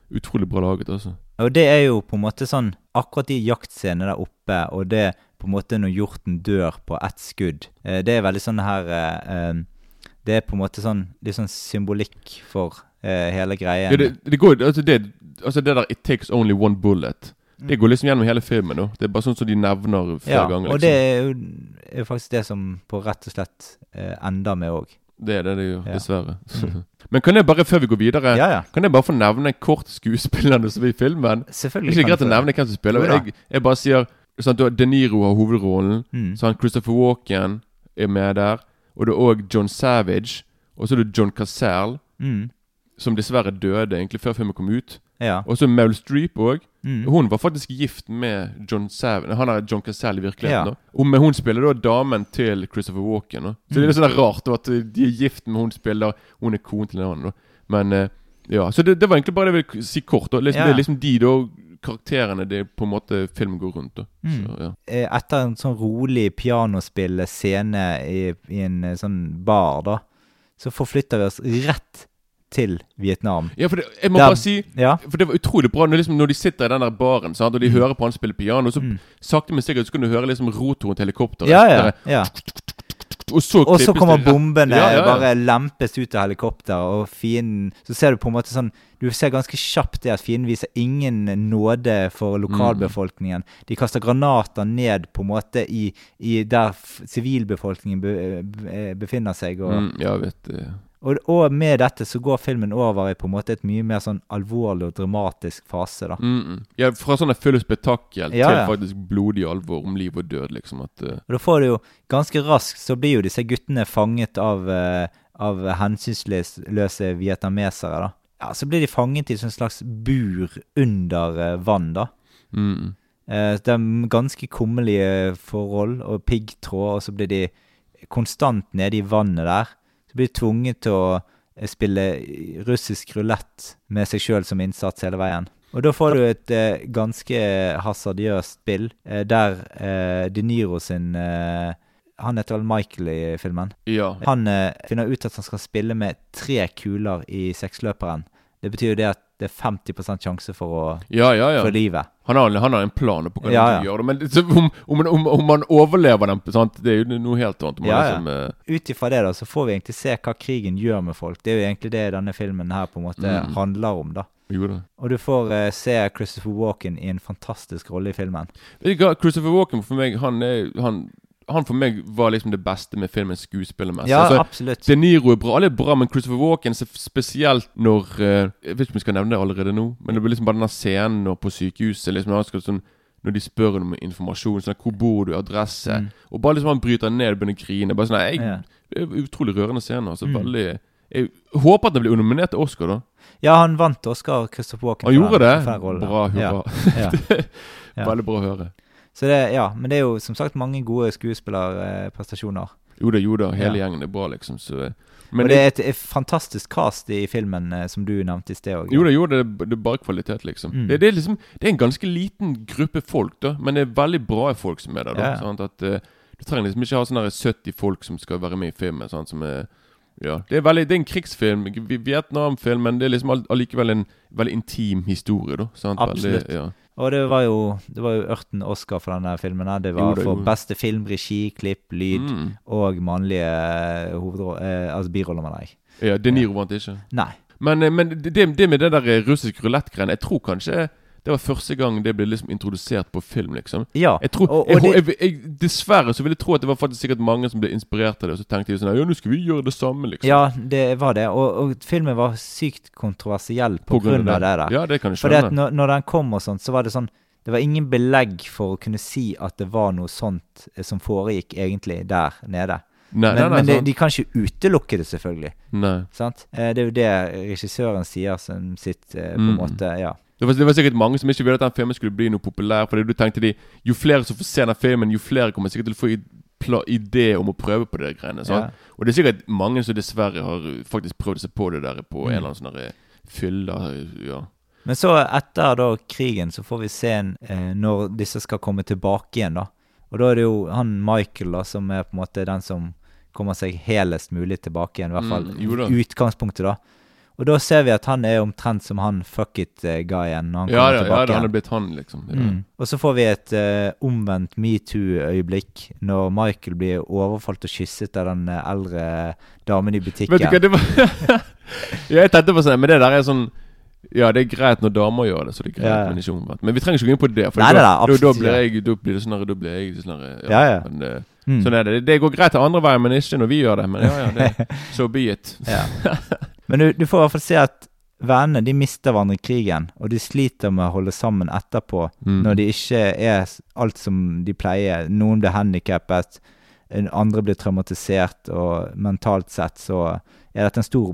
Utrolig bra laget, altså. Og det er jo på en måte sånn Akkurat de jaktscenene der oppe, og det på en måte når hjorten dør på ett skudd, eh, det er veldig sånn her eh, eh, Det er på en måte sånn litt sånn symbolikk for eh, hele greien. Ja, det, det går altså det, altså det der 'It takes only one bullet', det går liksom gjennom hele filmen. nå Det er bare sånn som de nevner flere ja, ganger. og Liksom. det er jo er faktisk det som på rett og slett eh, ender med òg. Det er det det gjør, Ja. dessverre. *laughs* Mm. Men kan jeg bare, før vi går videre Ja, ja. Kan jeg bare få nevne kort skuespillerne som er i filmen? Selvfølgelig. Ikke kan greit du å det. nevne hvem som spiller. Jo. Jeg, jeg bare sier sånn, De Niro har hovedrollen. Mm. Så han Christopher Walken er med der. Og det er òg John Savage. Og så er det John Cassell, Mm. som dessverre døde egentlig før filmen kom ut. Ja. Og så Meryl Streep òg. Mm. Hun var faktisk gift med John Savin. Han er John Cassell i virkeligheten. Ja. Og Men hun spiller da damen til Christopher Walken. Da. Så det er litt sånn rart da, at de er gift, men hun spiller Hun er konen til en annen. da. Men eh, ja, Så det, det var egentlig bare det jeg ville si kort. da. Liksom, Ja. Det er liksom de da karakterene det på en måte filmen går rundt. da. Mm. Så, ja. Eh, Etter en sånn rolig pianospill-scene i, i en eh, sånn bar, da, så forflytter vi oss rett til Vietnam. ja, for det, jeg må Der- bare si Ja. For det var utrolig bra når, liksom, når de sitter i den der baren sant, og de Mm. hører på han spille piano. Så Mm. sakte, men sikkert så kan du høre liksom rotoren til helikopteret. Ja, ja. Ja. Og så, Og så kommer det bombene Ja, ja, bare lempes ut av helikopteret, og fienden Så ser du på en måte sånn Du ser ganske kjapt det at fienden viser ingen nåde for lokalbefolkningen. De kaster granater ned på en måte i, i der sivilbefolkningen be, be, befinner seg. Og, mm, Ja, vet du. Og, og med dette så går filmen over i på en måte et mye mer sånn alvorlig og dramatisk fase, da. Mm, mm. Ja, fra sånn full spetakkel Ja, til ja. faktisk blodig alvor om liv og død, liksom. At, uh... Og da får du jo ganske raskt så blir jo disse guttene fanget av, uh, av hensynsløse vietnamesere, da. Ja, så blir de fanget i et slags bur under uh, vann, da. mm, mm. Det er ganske kummerlige forhold og piggtråd, og så blir de konstant nede i vannet der. Blir tvunget til å eh, spille russisk rulett med seg sjøl som innsats hele veien. Og da får du et eh, ganske hasardiøst spill, eh, der eh, De Niro sin eh, Han heter vel Michael i filmen. Ja. Han eh, finner ut at han skal spille med tre kuler i seksløperen. Det betyr jo det at det er 50 sjanse for å Ja, ja, ja. for livet. Han har, han har en plan på hva Ja, han ja. gjør. Men så om, om, om, om man overlever den, sant? det er jo noe helt annet. Ja, liksom, eh, Ut ifra det da, så får vi egentlig se hva krigen gjør med folk. Det er jo egentlig det denne filmen her på en måte Mm. handler om, da. Og du får uh, se Christopher Walken i en fantastisk rolle i filmen. Vet du hva, Christopher Walken for meg Han, er, han, han for meg var liksom det beste med filmen skuespillermessig. Ja, altså, absolutt. De Niro er bra, alle er bra, men Christopher Walken spesielt når eh, Jeg vet ikke om vi skal nevne det allerede nå, men det blir liksom bare denne scenen på sykehuset liksom, han skal sånn, Når de spør om informasjon, sånn 'Hvor bor du?' adresse Mm. Og bare liksom han bryter ned og begynner å grine. Bare sånn, jeg, Ja. det er Utrolig rørende scene. Altså, Mm. veldig Jeg håper at den blir nominert til Oscar, da. Ja, han vant Oscar, Christopher Walken. Han gjorde det. Bra, hurra. Ja. *laughs* Ja. Veldig bra å høre. Så det, ja, men det er jo som sagt mange gode skuespillerprestasjoner. Jo da, jo da. Hele Ja. gjengen er bra, liksom. Så, Og det er et, et fantastisk cast i filmen, eh, som du nevnte i sted òg. Jo da, jo da, det, det er bare kvalitet, liksom. Mm. Det, det, er liksom. det er en ganske liten gruppe folk, da, men det er veldig bra folk som er der. da Ja. sant? At eh, Du trenger liksom ikke ha sånne her 70 folk som skal være med i filmen. Sant? Som er, ja, det er, veldig, det er en krigsfilm, Vi- Vietnamfilm, men det er liksom allikevel en veldig intim historie. da sant? Absolutt. Veldig, ja. Og det var jo Det var jo ørten Oscar for denne filmen. her. Det Jo var for beste film, regi, klipp, lyd Mm. og mannlige hovedrå- eh, altså biroller, mener jeg. ja, De Niro vant ikke. Nei. Men, eh, men det, det med det der russiske russisk rulett-greiene Jeg tror kanskje det var første gang det ble liksom introdusert på film. liksom Ja. Jeg tror, og, og jeg, det, jeg, Dessverre så vil jeg tro at det var faktisk sikkert mange som ble inspirert av det. Og så tenkte de sånn Ja, nå skal vi gjøre det samme, liksom. ja, det var det. Og, og filmen var sykt kontroversiell på, grunn av det der. Ja, det kan jeg For Fordi at når, når den kom og sånt, så var det sånn Det var ingen belegg for å kunne si at det var noe sånt eh, som foregikk egentlig der nede. Nei, Men, nei, nei, men de, de kan ikke utelukke det, selvfølgelig. nei. Sant? Eh, Det er jo det regissøren sier som sitt eh, på en Mm. måte Ja. Det var, det var sikkert mange som ikke ville at den filmen skulle bli noe populær. Fordi du tenkte de Jo flere som får se den filmen, jo flere kommer sikkert til å få idé om å prøve på det greiene. Ja. Og det er sikkert mange som dessverre har uh, faktisk prøvd seg på det der på Mm. en eller annen sånn fylle. Ja. Men så, etter da krigen, så får vi se en, eh, når disse skal komme tilbake igjen, da. Og da er det jo han Michael da, som er på en måte den som kommer seg helest mulig tilbake igjen. I hvert fall Mm, da. i utgangspunktet, da. Og da ser vi at han er omtrent som han fuck it-guyen når han Ja, kommer ja, ja, det han er blitt han, liksom. Ja. Mm. Og så får vi et uh, omvendt metoo-øyeblikk når Michael blir overfalt og kysset av den eh, eldre damen i butikken. Vet du hva, det var *laughs* jeg tenkte på sånn Men det der er sånn Ja, det er greit når damer gjør det, så det er greit, Ja, ja. men ikke omvendt. Men vi trenger ikke gå inn på det. For Nei, da, nei, nei, da, da, absolutt blir jeg, da blir det sånn Da blir jeg sånn Ja, ja. Men, det, Mm. Sånn er det. Det går greit til andre veien, men ikke når vi gjør det. Men ja, ja, det, *laughs* so be it. Ja. *laughs* Men du, du får i hvert fall se at vennene de mister hverandre i krigen, og de sliter med å holde sammen etterpå Mm. når de ikke er alt som de pleier. Noen blir handikappet, andre blir traumatisert, og mentalt sett så er dette en stor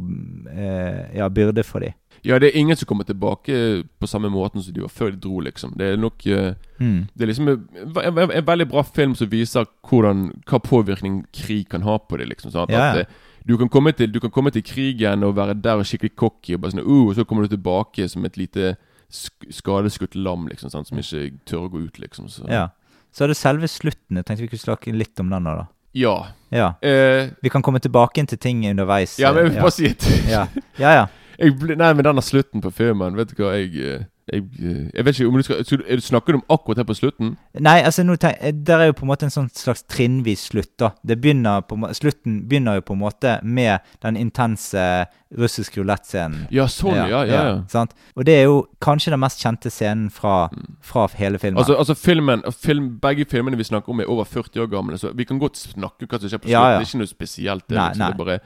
eh, ja, byrde for dem. Ja, det er ingen som kommer tilbake på samme måten som de var før de dro, liksom. Det er nok eh, Mm. Det er liksom en, en, en, veldig bra film som viser hvordan, hva påvirkning krig kan ha på det, liksom. Sant? Ja, At ja. Eh, du kan, komme til, du kan komme til krigen og være der og skikkelig cocky, og bare sånn, uh, og så kommer du tilbake som et lite skadeskutt lam, liksom, sant? som ikke tør å gå ut, liksom. Så. Ja. Så er det selve slutten. Jeg tenkte vi kunne snakke litt om den da. Ja. Ja. Eh, Vi kan komme tilbake til ting underveis. ja, men jeg eh, vil bare si et ja. ja, ja. *laughs* ble, Nei, men denne slutten på filmen, vet du hva jeg eh, jeg, eh, jeg vet ikke om du skal, skal er Snakker du om akkurat her på slutten? Nei, altså nå tenk, eh, Der er jo på en måte en sånn slags trinnvis slutt. da Det begynner på, Slutten begynner jo på en måte med den intense russisk rulett-scenen. Ja, sånn, ja. ja, ja, Sant? Og det er jo kanskje den mest kjente scenen fra, fra hele filmen. Altså, altså filmen, film, Begge filmene vi snakker om, er over 40 år gamle, så vi kan godt snakke hva som skjer på slutten. Ja, ja. Det er ikke noe spesielt. Det, Nei, liksom, nei. Det bare,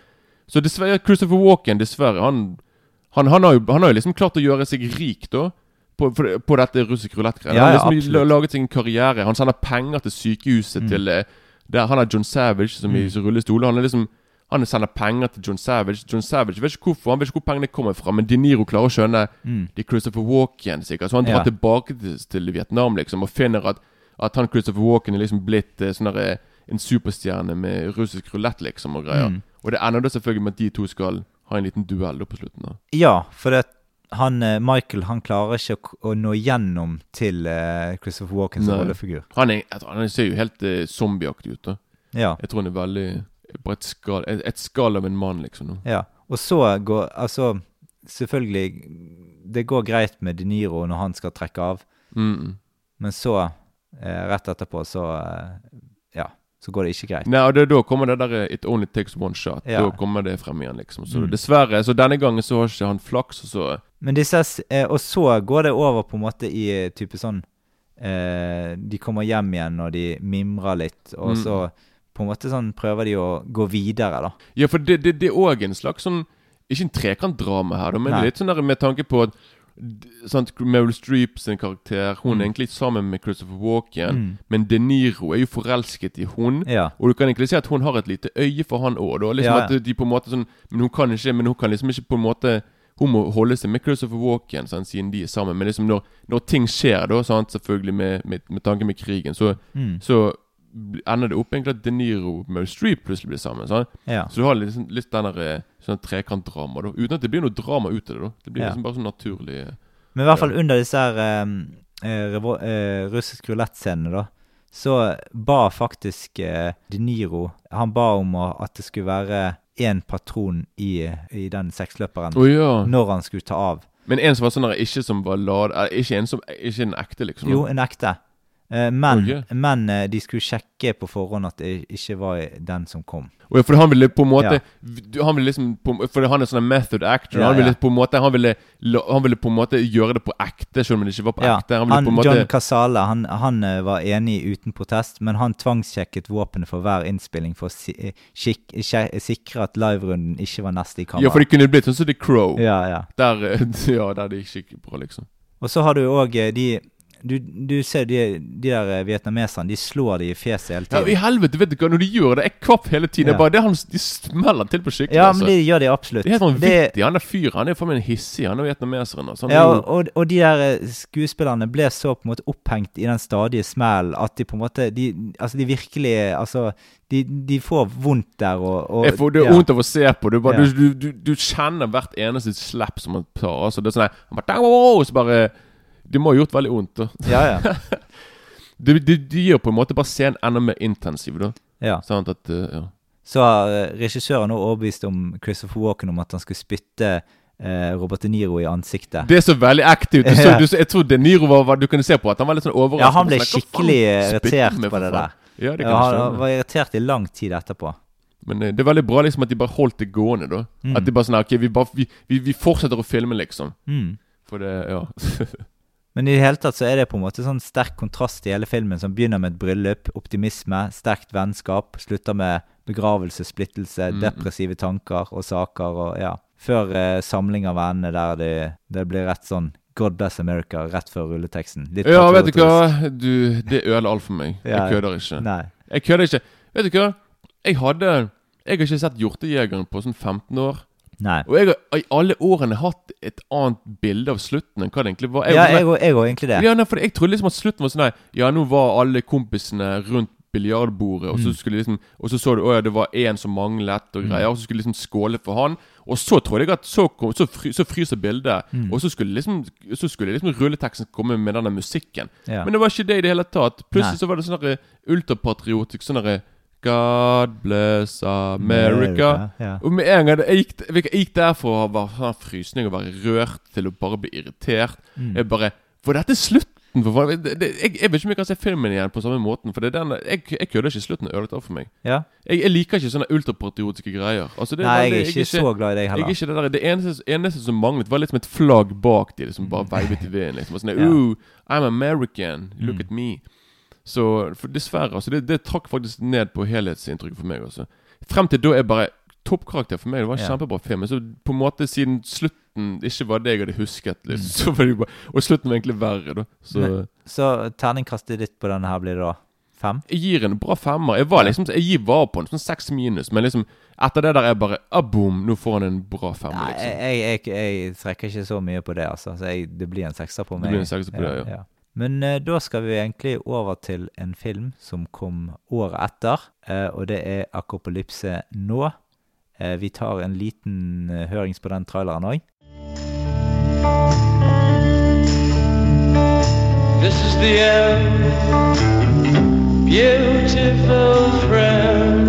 så dessverre, Christopher Walken, dessverre, han, han, han, har jo, han har jo liksom klart å gjøre seg rik, da. På, på, dette russisk rulett-greiet. Ja, han har liksom laget en karriere. Han sender penger til sykehuset Mm. til eh, der, Han er John Savage, som i Mm. rullestol. Han er liksom han sender penger til John Savage. John Savage vet ikke hvorfor, han vet ikke hvor pengene kommer fra, men De Niro klarer å skjønne mm. det er Christopher Walken, sikkert. Så han drar Ja. tilbake til, til Vietnam liksom og finner at, at han Christopher Walken er liksom blitt eh, sånn der, eh, en superstjerne med russisk rulett, liksom, og greier. Mm. Og det ender da selvfølgelig med at de to skal ha en liten duell på slutten. da Ja, for det, han, eh, Michael han klarer ikke å, nå gjennom til uh, Christopher Walken som Nei. rollefigur. Han, er, jeg tror, han ser jo helt uh, zombieaktig ut. da Ja, Jeg tror han er veldig på et skall, et, et skall av en mann, liksom. nå ja. Og så går Altså, selvfølgelig Det går greit med De Niro når han skal trekke av, Mm. men så, uh, rett etterpå, så Ja, så går det ikke greit. Nei, og det, da kommer det der It only takes one shot. Ja. Da kommer det frem igjen, liksom. Så Mm. dessverre, så denne gangen så har ikke han flaks, og så Men disse, eh, og så går det over på en måte i eh, type sånn eh, De kommer hjem igjen og de mimrer litt, og Mm. så på en måte sånn prøver de å gå videre, da. Ja, for det, det, det er òg en slags sånn Ikke en trekantdrama her, da, men Nei. litt sånn der med tanke på at sant, Meryl Streep sin karakter Hun Mm. er egentlig sammen med Christopher Walken, Mm. men De Niro er jo forelsket i hun. Ja. Og du kan egentlig si at hun har et lite øye for han òg. Liksom Ja. at de på en måte sånn Men hun kan ikke Men hun kan liksom ikke på en måte Hun må holde seg med Christopher Walken sant, siden de er sammen. Men liksom når, når ting skjer, da, sant, selvfølgelig med, med, med tanke med krigen, så, Mm. så ender det opp egentlig at De Niro og Meryl Streep plutselig blir sammen. Ja. Så du har liksom, litt den der eh, sånn trekantdrama, da. Uten at det blir noe drama ut av det. da Det blir Ja. liksom bare sånn naturlig eh. Men i hvert fall under disse her um, revo- eh, russisk rulett-scenene, da, så ba faktisk uh, De Niro Han ba om at det skulle være én patron i, i den seksløperen oh, ja. når han skulle ta av. Men en som var sånn ikke som var lad Ikke en som Ikke en ekte, liksom. Jo, en ekte. Eh, men men eh, de skulle sjekke på forhånd at det ikke var den som kom. Og For han ville på en måte Ja. Han ville liksom på, For han er sånn method actor. Ja, han ville på en måte Han ville, han ville på en måte gjøre det på ekte, selv om det ikke var på Ja, ekte. Han han, på måte John Casale han, han eh, var enig uten protest, men han tvangssjekket våpenet for hver innspilling for å sikre at liverunden ikke var neste i kamera. Ja, for det kunne blitt sånn som The Crow. ja, ja. Der, *laughs* ja, der det gikk skikkelig bra, liksom. Og så har du òg de du, du ser de, de der eh, vietnameserne, de slår de i fjeset hele tiden. Ja, I helvete, vet du hva, når de gjør det Jeg kvapp hele tiden. Ja. Bare, det er han, De smeller til på skikkelig. Ja, altså. men det gjør de absolutt. Det er helt vittig, vanvittig. Han der fyren han er faen meg en hissig, han er vietnameseren. Altså. Er Ja, og, og de der eh, skuespillerne ble så på en måte opphengt i den stadige smellen at de på en måte De, altså de virkelig Altså, de, de får vondt der og, og får, det er ja. vondt av å se på. Du, bare, Ja. du, du, du, kjenner hvert eneste slapp som han tar. Altså, det er sånn her, Så bare Det må ha gjort veldig vondt. da Ja, ja. Det *laughs* de, de gjør på en måte bare scenen enda mer intensiv. da ja. Sånn at eh, ja. Så har eh, regissøren nå overbevist om Christopher Walken om at han skulle spytte eh, Robert De Niro i ansiktet. Det er så veldig så, *laughs* du, jeg tror De Niro var, Du kunne se på at han var litt sånn overrasket. Ja, han ble Sånn, «Hva faen skikkelig irritert på det der. Ja, det kan Ja, han var irritert i lang tid etterpå. Men det er veldig bra liksom at de bare holdt det gående, da. Mm. At de bare sånn Ok, vi, bare, vi, vi, vi fortsetter å filme, liksom. Mm. For det Ja. *laughs* Men i det hele tatt så er det på en måte sånn sterk kontrast i hele filmen, som begynner med et bryllup, optimisme, sterkt vennskap, slutter med begravelse, splittelse, Mm. depressive tanker og saker og ja. Før eh, samling av vennene der det, det blir rett sånn God bless America rett før rulleteksten. Litt ja, vet du hva? Du, det ødela alt for meg. Ja. Jeg kødder ikke. Nei. Jeg kødder ikke. Vet du hva? Jeg hadde Jeg har ikke sett Hjortejegeren på sånn 15 år. Nei. Og jeg har i alle årene hatt et annet bilde av slutten enn hva det egentlig var. Ja, var sånn- jeg jeg òg egentlig det. Ja, nei, for jeg trodde liksom at slutten var sånn nei, Ja, nå var alle kompisene rundt biljardbordet, og så Mm. skulle liksom Og så så du å ja, det var én som manglet, og Mm. greier, og så skulle liksom skåle for han. Og så trodde jeg at så, kom, så, fry, så fryser bildet, Mm. og så skulle liksom Så skulle liksom rulleteksten komme med denne musikken. Ja. Men det var ikke det i det hele tatt. Nei. Plutselig så var det sånn ultrapatriotisk sånn derre God bless America. Ja. Og med en gang jeg gikk, jeg gikk der for å ha sånn frysning og være rørt til å bare bli irritert. Mm. Jeg bare For dette er slutten? For? Det, det, jeg, jeg vet ikke om jeg kan se filmen igjen på samme måten. For det er den, jeg, jeg kødder ikke slutten. Ødelagt av for meg. ja. Jeg, jeg liker ikke sånne ultrapatriotiske greier. Altså, det, Nei, jeg det- er ikke så glad i deg jeg er heller. det, der, det eneste, eneste som manglet, var litt som et flagg bak de som bare veivet i vinden. Liksom. Sånn, *laughs* Ja. I'm American. Look Mm. at me. Så dessverre. Altså, det, det trakk faktisk ned på helhetsinntrykket for meg. Også. Frem til da er bare toppkarakter for meg. Det var en Ja. kjempebra film. Men så på en måte siden slutten ikke var det jeg hadde husket, liksom, *laughs* så var det jo bare, og slutten var egentlig verre. da Så Mm. Men- Så terningkastet ditt på denne her blir det da fem? jeg gir en bra femmer. Jeg var liksom Jeg gir var på en sånn seks minus, men liksom etter det der er bare ah, boom, nå får han en bra femmer. Nei, liksom jeg, jeg, jeg trekker ikke så mye på det, altså. Så jeg, det blir en sekser på meg. Det blir en sekser på det, ja. Men eh, da skal vi egentlig over til en film som kom året etter, eh, og det er 'Akopolypse nå'. Eh, vi tar en liten eh, hørings på den traileren òg. This is the end, beautiful friend.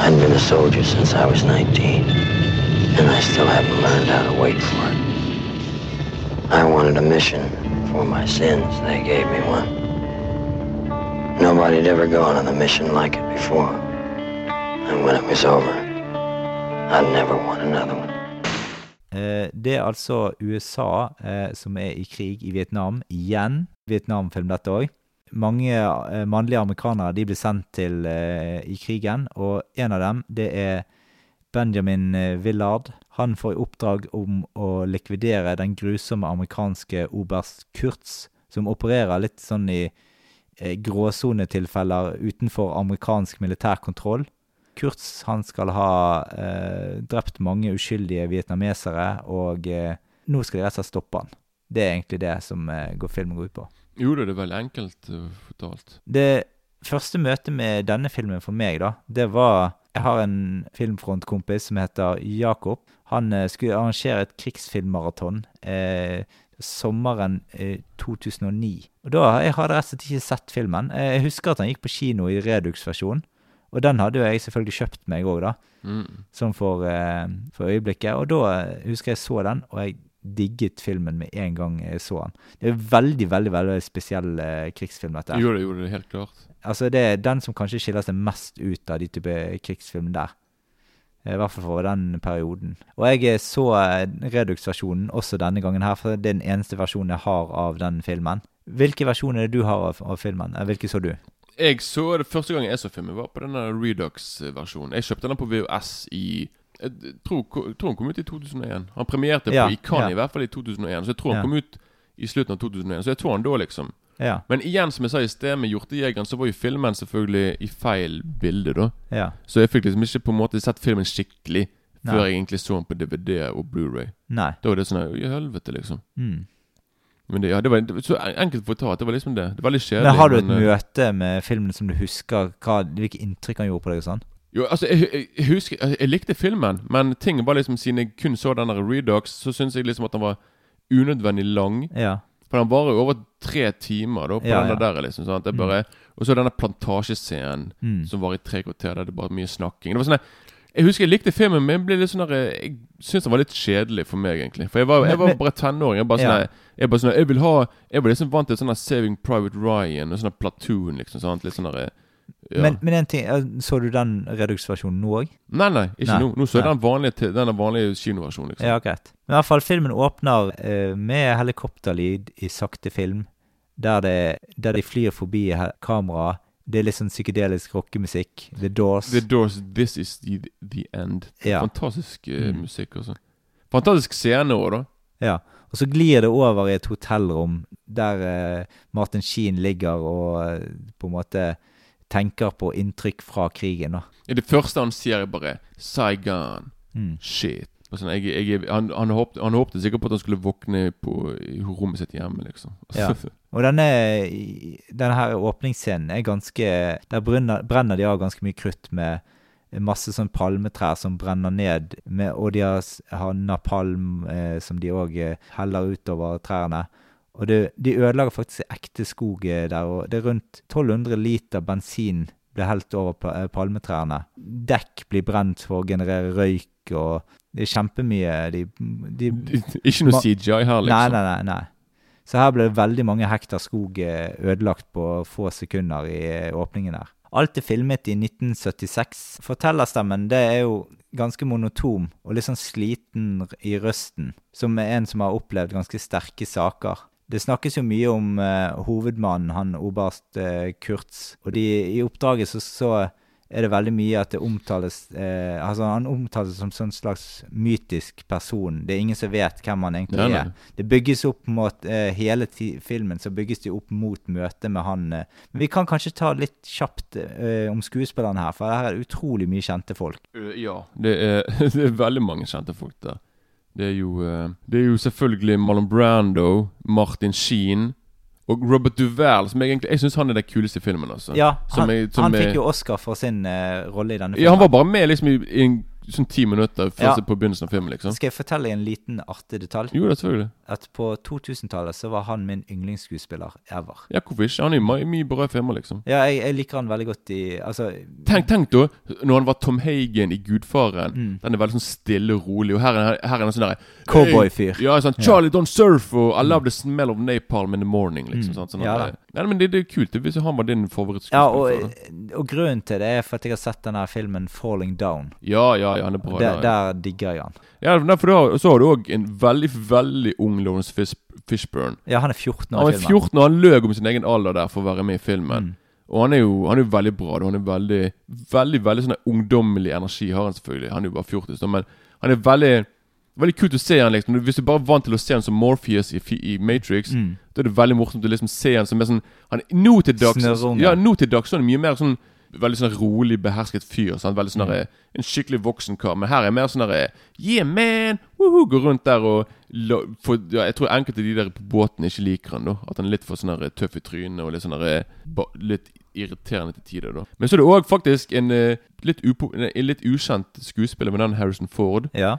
I've been a soldier since I was 19, and I still haven't learned how to wait for it. I wanted a mission for my sins. They gave me one. Nobody had ever gone on a mission like it before. And when it was over, I'd never want another one. Eh, det er altså USA eh, som er i krig i Vietnam igjen. Vietnamfilm, dette òg. Mange eh, mannlige amerikanere de blir sendt til eh, i krigen, og en av dem det er Benjamin eh, Willard. Han får i oppdrag om å likvidere den grusomme amerikanske oberst Kurtz, som opererer litt sånn i eh, gråsonetilfeller utenfor amerikansk militær kontroll. Kurtz han skal ha eh, drept mange uskyldige vietnamesere, og eh, nå skal de rett og slett stoppe han. Det er egentlig det som eh, går filmen går ut på. Jo det er veldig enkelt uh, fortalt. Det første møtet med denne filmen for meg, da, det var Jeg har en filmfrontkompis som heter Jakob. Han eh, skulle arrangere et krigsfilmmaraton eh, sommeren eh, 2009. Og da Jeg hadde rett og slett ikke sett filmen. Eh, Jeg husker at han gikk på kino i Redux-versjon. Og den hadde jo jeg selvfølgelig kjøpt meg òg, da. Mm. Sånn for, eh, for øyeblikket. Og da eh, husker jeg så den, og jeg digget filmen med en gang jeg så den. Det er en veldig, veldig veldig spesiell krigsfilm, dette. Jo, det gjorde det helt klart. Altså, det er den som kanskje skiller seg mest ut av de type krigsfilmer der. Eh, I hvert fall for den perioden. Og jeg så eh, Redux-versjonen også denne gangen her, for det er den eneste versjonen jeg har av den filmen. Hvilke versjoner er du har av, av filmen? Eh, Hvilke så du? Jeg så det første gang jeg så filmen, var på denne Redux-versjonen. Jeg kjøpte den på VHS i Jeg tror, tror han kom ut i 2001. Han premierte Ja, på i Cannes ja. i hvert fall i 2001. Så jeg tror han Ja. kom ut i slutten av 2001. Så jeg tror han da, liksom. Ja. Men igjen, som jeg sa i sted, med Hjortejegeren, så var jo filmen selvfølgelig i feil bilde, da. Ja. Så jeg fikk liksom ikke på en måte sett filmen skikkelig Nei. før jeg egentlig så den på DVD og Blu-ray Nei. Da var det sånn I helvete, liksom. Mm. Men det, ja, det var så enkelt så enkelt fortalt. Det var liksom det. Det var litt kjedelig. Men har du et men, eh, møte med filmen som du husker? Hva, hvilke inntrykk han gjorde på deg? og sånn? Jo, altså, jeg, jeg, husker jeg likte filmen, men ting var liksom siden jeg kun så den der Redox, så syns jeg liksom at den var unødvendig lang. Ja. For den varer jo over tre timer da på Ja, den der. liksom sant? Det er bare, Og så denne plantasjescenen Mm. som var i tre kvarter, der det bare mye snakking. Det var sånn Jeg husker jeg likte filmen, men jeg ble litt sånn der, jeg syns den var litt kjedelig for meg, egentlig. For jeg var, jeg var bare tenåring. Jeg bare sånne, Ja. jeg bare sånn Jeg vil ha Jeg var liksom vant til sånn Saving Private Ryan og sånn Platoon, liksom. sant? Litt sånn der, ja. Men, men en ting, eh, så du den Redux-versjonen nå òg? Nei, nei, ikke Nei. nå. Nå så jeg den vanlige, den vanlige kinoversjonen, liksom. Ja, greit. Men i hvert fall, filmen åpner uh, med helikopterlyd i sakte film, der, det, der de flyr forbi kameraet. Det er litt sånn psykedelisk rockemusikk. The Doors. The Doors, This Is The, the End. Ja. Fantastisk uh, Mm. musikk, altså. Fantastisk scene òg, da. Ja. Og så glir det over i et hotellrom der uh, Martin Sheen ligger og på en måte tenker på inntrykk fra krigen. da. I det første han sier, er bare Saigon. Mm. Shit. Sånn, jeg, jeg, han, han, håpte, han håpte sikkert på at han skulle våkne på, i rommet sitt hjemme, liksom. Ja. *laughs* Og denne, denne her åpningsscenen er ganske Der brenner, brenner de av ganske mye krutt med masse sånn palmetrær som brenner ned, med, og de har, har napalm eh, som de òg eh, heller utover trærne. Og det, de ødela faktisk ekte skog eh, der, og det er rundt 1200 liter bensin blir helt over eh, palmetrærne. Dekk blir brent for å generere røyk, og det er kjempemye de, de *laughs* Ikke noe CJI her, liksom. Nei, nei, nei, nei. Så her ble veldig mange hektar skog eh, ødelagt på få sekunder i åpningen her. Alt er filmet i 1976. Fortellerstemmen det er jo ganske monotom og litt sånn sliten i røsten, som er en som har opplevd ganske sterke saker. Det snakkes jo mye om uh, hovedmannen, han oberst uh, Kurtz, og de, i oppdraget så, så er det veldig mye at det omtales uh, Altså, han omtales som sånn slags mytisk person. Det er ingen som vet hvem han egentlig Nei, nei. er. Det bygges opp mot Hele ti filmen så bygges det opp mot møtet med han. Men vi kan kanskje ta litt kjapt om skuespillerne her, for her er det utrolig mye kjente folk. Ja. Det er, *laughs* det er veldig mange kjente folk der. Det er jo, eh, det er jo selvfølgelig Marlon Brando, Martin Sheen og Robert Duvall, som jeg egentlig Jeg syns han er den kuleste filmen, altså. Ja, Som han, som han fikk jo Oscar for sin uh, rolle i denne filmen. Ja, han var bare med liksom i, i en sånn ti minutter Ja. på begynnelsen av filmen, liksom. Skal jeg fortelle en liten artig detalj? Jo, det er selvfølgelig. At på 2000-tallet så var han min yndlingsskuespiller ever. Ja, hvorfor ikke? Han er jo mye, bra filmer, liksom. Ja, jeg, jeg liker han veldig godt i Altså Tenk, tenk da, når han var Tom Hagen i Gudfaren. Mm. Den er veldig sånn stille og rolig. Og her er, her er han sånn der Cowboyfyr. Ja, sånn Charlie don't surf og I love the smell of napalm in the morning, liksom. Mm. sånn, Sånn, Ja at, ja, men det, det er kult hvis han var din favorittskuespiller. Ja, og, og grunnen til det er for at jeg har sett denne filmen 'Falling Down'. ja, ja, ja, han er. Der, der, der digger jeg han. Ja, for da, så har du òg en veldig, veldig ung Lawrence Fish, Fishburne. Ja, han er 14 år Han er var filmen. 14 og han løg om sin egen alder der for å være med i filmen. Mm. Og han er jo han er jo veldig bra. Han er veldig veldig, veldig sånn ungdommelig energi har han selvfølgelig. Han er jo bare 40, da, men han er veldig Veldig kult å se han liksom Hvis du bare er vant til å se han som Morpheus i, i Matrix, Mm. da er det veldig morsomt å liksom se han som er sånn han, er Nå til dags Snørrunge. Ja, nå til dags så han mye mer sånn Veldig sånn rolig, behersket fyr. Sant? Veldig sånn Mm. En skikkelig voksen kar. Men her er mer sånn derre Yeah, man! Woohoo! Går rundt der og la, for, ja, Jeg tror enkelte av de der på båten ikke liker han da At han er litt for sånn tøff i trynet og litt sånn Litt irriterende til tider, da. Men så er det òg faktisk en eh, litt, upo, en litt ukjent skuespiller med den Harrison Ford. Ja.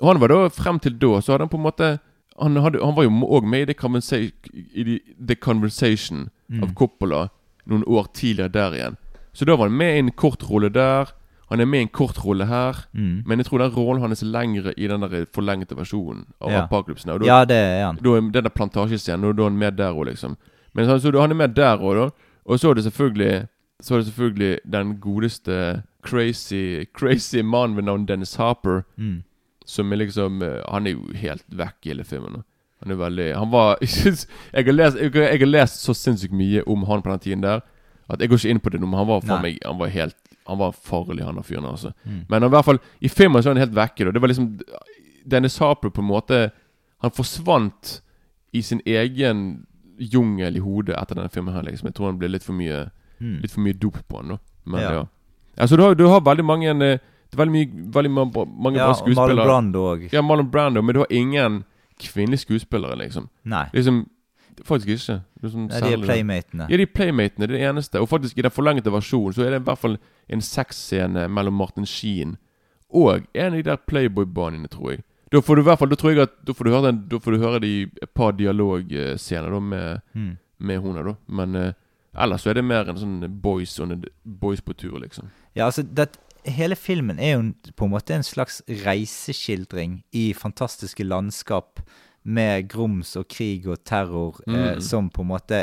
Og han var da, frem til da, så hadde han på en måte Han, hadde, han var jo òg med i The, Conversation, i The, The Conversation Mm. av Coppola noen år tidligere der igjen. Så da var han med i en kort rolle der. Han er med i en kort rolle her. Mm. Men jeg tror den rollen hans er lengre i den der forlengte versjonen av Ja. Apocalypse Now. Da, ja, det er han. da er den der plantasjescenen, da er han med der òg, liksom. Men så, så han er med der òg, da. Og så er det selvfølgelig Så er det selvfølgelig den godeste crazy Crazy mannen ved navn Dennis Harper. Mm. Som er liksom eh, Han er jo helt vekk i hele filmen. nå. Han er veldig Han var *laughs* jeg, har lest, jeg har lest så sinnssykt mye om han på den tiden der at jeg går ikke inn på det nå, men han var for Nei. meg Han var helt Han var farlig, han fyren. altså Mm. Men i hvert fall i filmen så er han helt vekke. Da. Det var liksom Dennis Harper på en måte Han forsvant i sin egen jungel i hodet etter denne filmen. her liksom Jeg tror han ble litt for mye Mm. Litt for mye dop på han. da Men Ja. ja, Altså du har, du har veldig mange eh, det er Veldig mye Veldig ma- mange Ja, bra skuespillere. Marlon. Brando òg. Ja, Marlon Brando, men du har ingen kvinnelige skuespillere, liksom. Nei. Liksom Faktisk ikke. Liksom, Nei, de er playmatene. Ja, de er playmatene, det er det eneste. Og faktisk i den forlengte versjonen så er det i hvert fall en sexscene mellom Martin Sheen og en av de der Playboy-banene, tror jeg. Da får du i hvert fall Da tror jeg at Da får du høre, den, da får du høre de et par dialogscener da med, Mm. med henne, da. Men uh, ellers så er det mer en sånn boys, on a, boys på tur, liksom. Ja, altså, det, hele filmen er jo på en måte en slags reiseskildring i fantastiske landskap med grums og krig og terror eh, Mm. som på en måte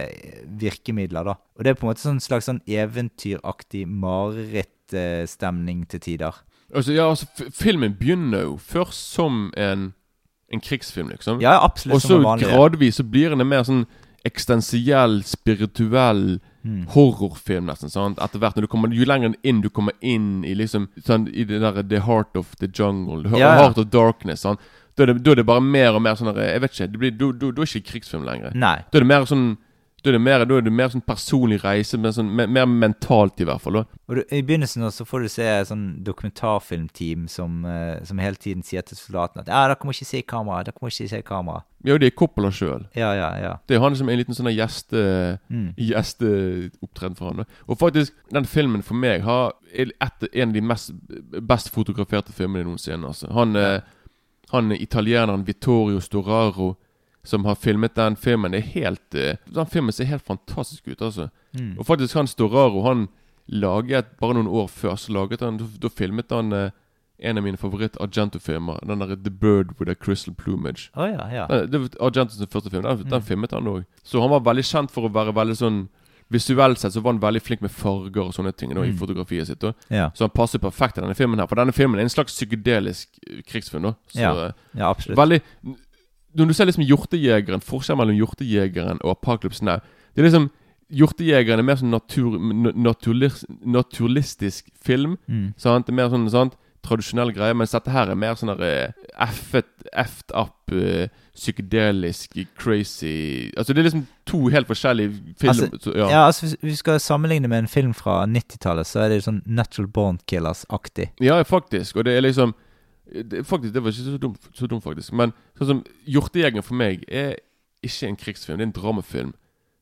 virkemidler, da. Og det er på en måte sånn slags sånn eventyraktig marerittstemning til tider. Altså, ja, altså, filmen begynner jo først som en, en krigsfilm, liksom. Ja, absolutt Og som så en vanlig. gradvis så blir den en mer sånn eksistensiell, spirituell Mm. horrorfilm, nesten. sant? Etter hvert, når du kommer, Jo lenger inn du kommer inn i liksom sånn, I det der The Heart of the Jungle, The Ja, ja. Heart of Darkness, sant? Da er, det, da er det bare mer og mer sånn Jeg vet ikke, det blir, da, da, da er det ikke krigsfilm lenger. Nei. Da er det mer sånn Da er det mer, er det mer sånn personlig reise, men sånn, mer, mer mentalt i hvert fall. da Og du, I begynnelsen så får du se sånn dokumentarfilmteam som, eh, som hele tiden sier til soldatene at ja, dere må ikke se kamera, dere må ikke se kamera. Ja, det er Coppola sjøl. Ja, ja, ja. Det er han som er en liten sånn gjeste... Mm. gjesteopptreden for han. da. Og faktisk, den filmen for meg har et, en av de mest best fotograferte filmene noensinne. Altså. Han, eh, han italieneren Vittorio Storaro som har filmet den filmen, det er helt eh, Den filmen ser helt fantastisk ut, altså. Mm. Og faktisk, han Storaro, han laget Bare noen år før, så laget han Da, filmet han eh, en av mine favoritt-Argento-filmer. Den der The Bird with a Crystal Plumage. Oh, ja, ja. Den- Det var Argentos første film. Den, den Mm. filmet han òg. Så han var veldig kjent for å være veldig sånn Visuelt sett så var han veldig flink med farger og sånne ting da, i Mm. fotografiet sitt. Ja, Så han passer perfekt i denne filmen her. For denne filmen er en slags psykedelisk eh, krigsfilm. da Så Ja. eh, ja absolutt. veldig Når du ser liksom Hjortejegeren, forskjellen mellom Hjortejegeren og Apocalypse Now Det er liksom Hjortejegeren er mer sånn natur, na- naturlis, naturlistisk film. Mm. Sant? Det er mer sånn sant? Tradisjonell greie, mens dette her er mer sånn eh, effed up, uh, psykedelisk, crazy Altså det er liksom to helt forskjellige film... Altså, så, Ja. ja. altså Hvis vi skal sammenligne med en film fra 90-tallet, så er det sånn Natural Born Killers-aktig. ja, faktisk. Og det er liksom det, Faktisk, det var ikke så dumt, så dumt faktisk. Men sånn som Hjortejegeren for meg er ikke en krigsfilm, det er en dramafilm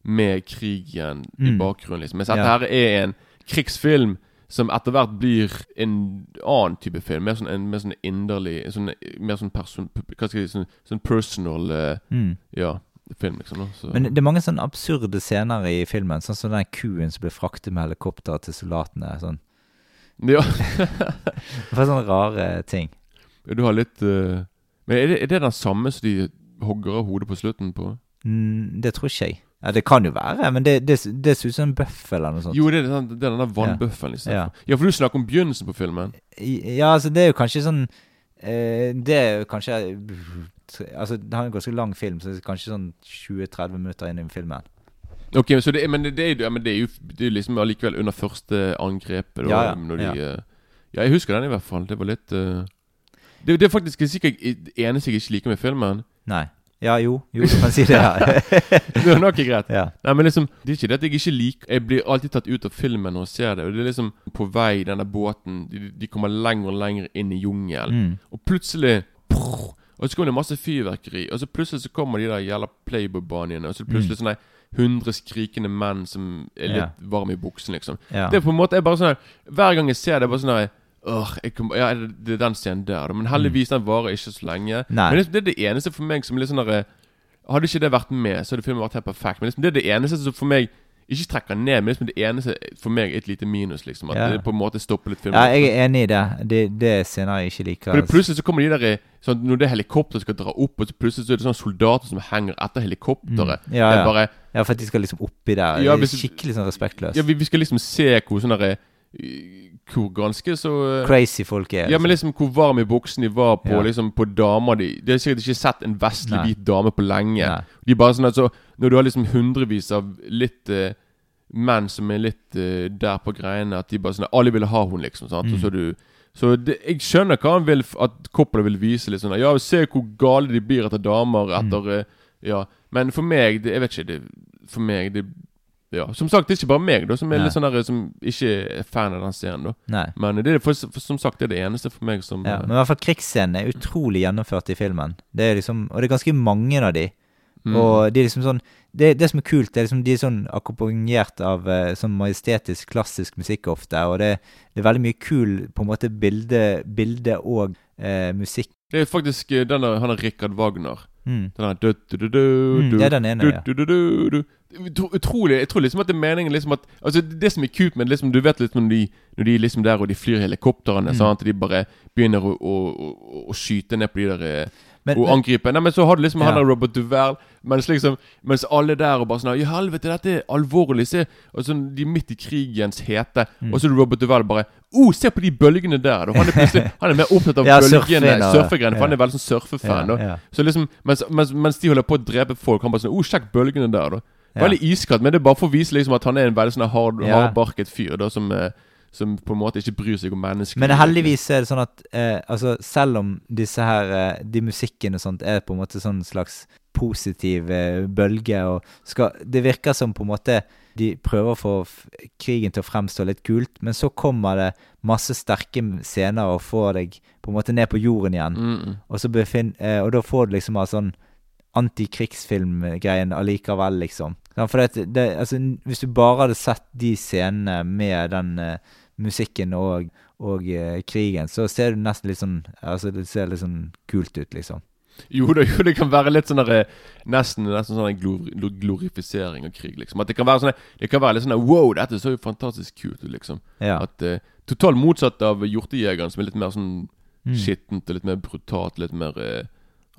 med krigen i Mm. bakgrunnen. liksom Mens dette Ja. her er en krigsfilm som etter hvert blir en annen type film. Mer sånn, en, mer sånn inderlig sånn, Mer sånn person... Si? Sånn, sånn personal uh, Mm. Ja, film, liksom. Da. Så. Men det er mange sånne absurde scener i filmen, sånn som den kuen som blir fraktet med helikopter til soldatene. Sånn. ja, *laughs* var sånne rare ting. du har litt uh, Men er det, er det den samme som de hogger av hodet på slutten på? Mm, det tror ikke jeg. Ja, det kan jo være, men det, det, det ser ut som en bøffel eller noe sånt. Jo, det er den, det er den der vannbøffelen. Liksom. Ja. Ja. for du snakker om begynnelsen på filmen. Ja, altså det er jo kanskje sånn eh, Det er jo kanskje Altså det har en ganske lang film, så det er kanskje sånn 20-30 minutter inn i filmen. Ok, så det, er- men, det, det, er, ja, men det er jo det er liksom allikevel under første angrepet. Da, Ja, ja, de, ja. eh, ja, jeg husker den i hvert fall. Det var litt uh, det, det er faktisk sikkert det eneste jeg ikke liker med filmen. Nei. Ja, jo. Jo, du kan si det. Ja. *laughs* Det er nok greit. ja. Nei, men liksom Det er ikke det at jeg ikke liker Jeg blir alltid tatt ut av filmen når jeg ser det. Og det er liksom på vei, denne båten De, de kommer lenger og lenger inn i jungelen. Mm. Og plutselig prrr, Og så kommer det masse fyrverkeri. Og så plutselig så kommer de der jævla Playboy-banene. Og så plutselig mm. sånn hundre skrikende menn som er litt yeah. Varme i buksen, liksom. Yeah. Det er på en måte er bare sånn Hver gang jeg ser det, er bare sånn Åh, kom, ja, det er den scenen der. Men heldigvis, den varer ikke så lenge. Mm. Nei. Men det, det er det eneste for meg som liksom litt sånn der Hadde ikke det vært med, så hadde filmen vært helt perfekt. Men liksom, det er det eneste som for meg ikke trekker ned, men liksom det eneste for meg er et lite minus. liksom At Ja. det på en måte stopper litt filmen. ja, jeg er enig i det. Det, det er scener jeg ikke liker. For plutselig så kommer de der sånn, Når det helikopteret skal dra opp, og så plutselig så er det sånne soldater som henger etter helikopteret. Mm. Ja, ja. bare Ja, for at de skal liksom oppi der. Ja, det er skikkelig sånn respektløst. Ja, vi, vi skal liksom se hvor sånn derre Hvor ganske så eh, Crazy folk er. Ja, men liksom hvor varm i buksen de var på Ja. liksom på damer de, de har sikkert ikke sett en vestlig Nei. hvit dame på lenge. Nei. De bare sånn at så Når du har liksom hundrevis av litt uh, menn som er litt uh, der på greiene, at de bare sånn Alle vil ha hun liksom. Sant? Mm. Og så du Så det, jeg skjønner hva han vil at Coppola vil vise. litt sånn Ja, se hvor gale de blir etter damer. Mm. Etter mm. Ja. Men for meg det, Jeg vet ikke. Det, for meg det Ja, Som sagt, det er ikke bare meg da som er Nei. litt sånn der Som ikke er fan av den serien. da Nei. Men det er for, for, som sagt det er det eneste for meg som Ja, eh, men i hvert fall krigsscenene er utrolig gjennomført i filmen. Det er liksom, og det er ganske mange av de. mm. Og de er liksom sånn det, det som er kult, det er liksom de er sånn akkompagnert av eh, sånn majestetisk, klassisk musikk ofte. Og det, det er veldig mye kul på en måte bilde, bilde og eh, musikk. Det er faktisk denne, han er Richard Wagner. Mm. Den der det er den ene, ja. utrolig Jeg tror liksom at det er meningen liksom at Altså Det som er kult med liksom, Du vet liksom når de, når de liksom der og de flyr helikoptrene, Mm. sant? Og de bare begynner å, å, å, å skyte ned på de der eh, Men, Og angripe. Nei, men så har du liksom han Ja. der Robert Duvel, mens liksom Mens alle der og bare sånn I helvete, dette er alvorlig. Se Og sånn, De er midt i krigens hete, Mm. og så er Robert Duvel bare oh, se på de bølgene der! Og Han er plutselig *laughs* Han er mer opptatt av Ja, bølgene, surfegreiene, for han er veldig sånn surfefan. ja, ja, Så liksom, mens, mens, mens de holder på å drepe folk, han bare sånn Oh, sjekk bølgene der, da. Ja. Veldig iskaldt, men det er bare for å vise liksom at han er en veldig sånn hard, hardbarket fyr, da, som, eh, som på en måte ikke bryr seg om mennesker. men heldigvis er det sånn at eh, altså, selv om disse her eh, De musikken og sånt er på en måte sånn slags positiv eh, bølge og skal Det virker som på en måte de prøver å få krigen til å fremstå litt kult, men så kommer det masse sterke scener og får deg på en måte ned på jorden igjen. mm, mm. Og, så befinn, eh, og da får du liksom av sånn antikrigsfilmgreien allikevel, liksom. For det, det, altså, hvis du bare hadde sett de scenene med den eh, musikken og, og eh, krigen, så ser det nesten litt sånn Altså, det ser litt sånn kult ut, liksom. Jo da, *laughs* jo, det kan være litt sånn der, eh, Nesten, nesten sånn glor glorifisering av krig, liksom. At det kan være sånn Det kan være litt sånn der, Wow, dette så jo fantastisk kult ut, liksom. Ja. At eh, Totalt motsatt av Hjortejegeren, som er litt mer sånn Mm. skittent og litt mer brutalt. Litt mer eh,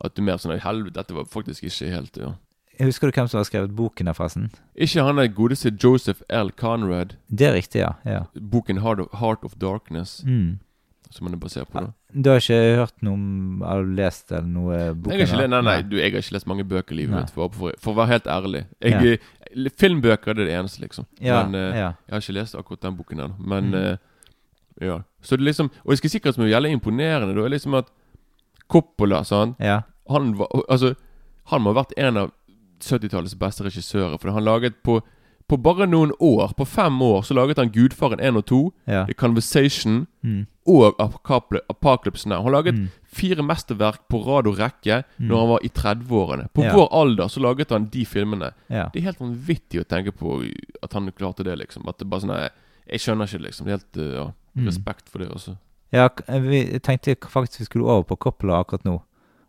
At du er mer sånn Helvete, dette var faktisk ikke helt ja. Husker du hvem som har skrevet boken der, forresten? Ikke han der godeste Joseph L. Conrad. Det er riktig, ja. ja. Boken Heart of, Heart of Darkness, Mm. som han er basert på. da Du har ikke hørt noe om Har du lest eller noe boken? Jeg har ikke, da? nei, nei, du, jeg har ikke lest mange bøker i livet mitt, for, for, for å være helt ærlig. Jeg, ja. Filmbøker er det eneste, liksom. Ja, Men uh, jeg har ikke lest akkurat den boken ennå. Men Mm. uh, ja. Så det er liksom Og jeg skal sikkert som er veldig imponerende, da, er liksom at Coppola, sant ja. Han var Altså, han må ha vært en av 70-tallets beste regissører. For han laget på På bare noen år, på fem år, så laget han 'Gudfaren 1 og 2', ja. The Conversation Mm. og Apocalypse Now. Han laget Mm. fire mesterverk på rad og rekke Mm. når han var i 30-årene. På Ja. vår alder så laget han de filmene. ja. Det er helt vanvittig å tenke på at han klarte det, liksom. At det bare sånn Jeg skjønner ikke, liksom. Det helt eh, Ja, Mm. respekt for det også. Ja, vi jeg tenkte faktisk vi skulle over på Coppola akkurat nå.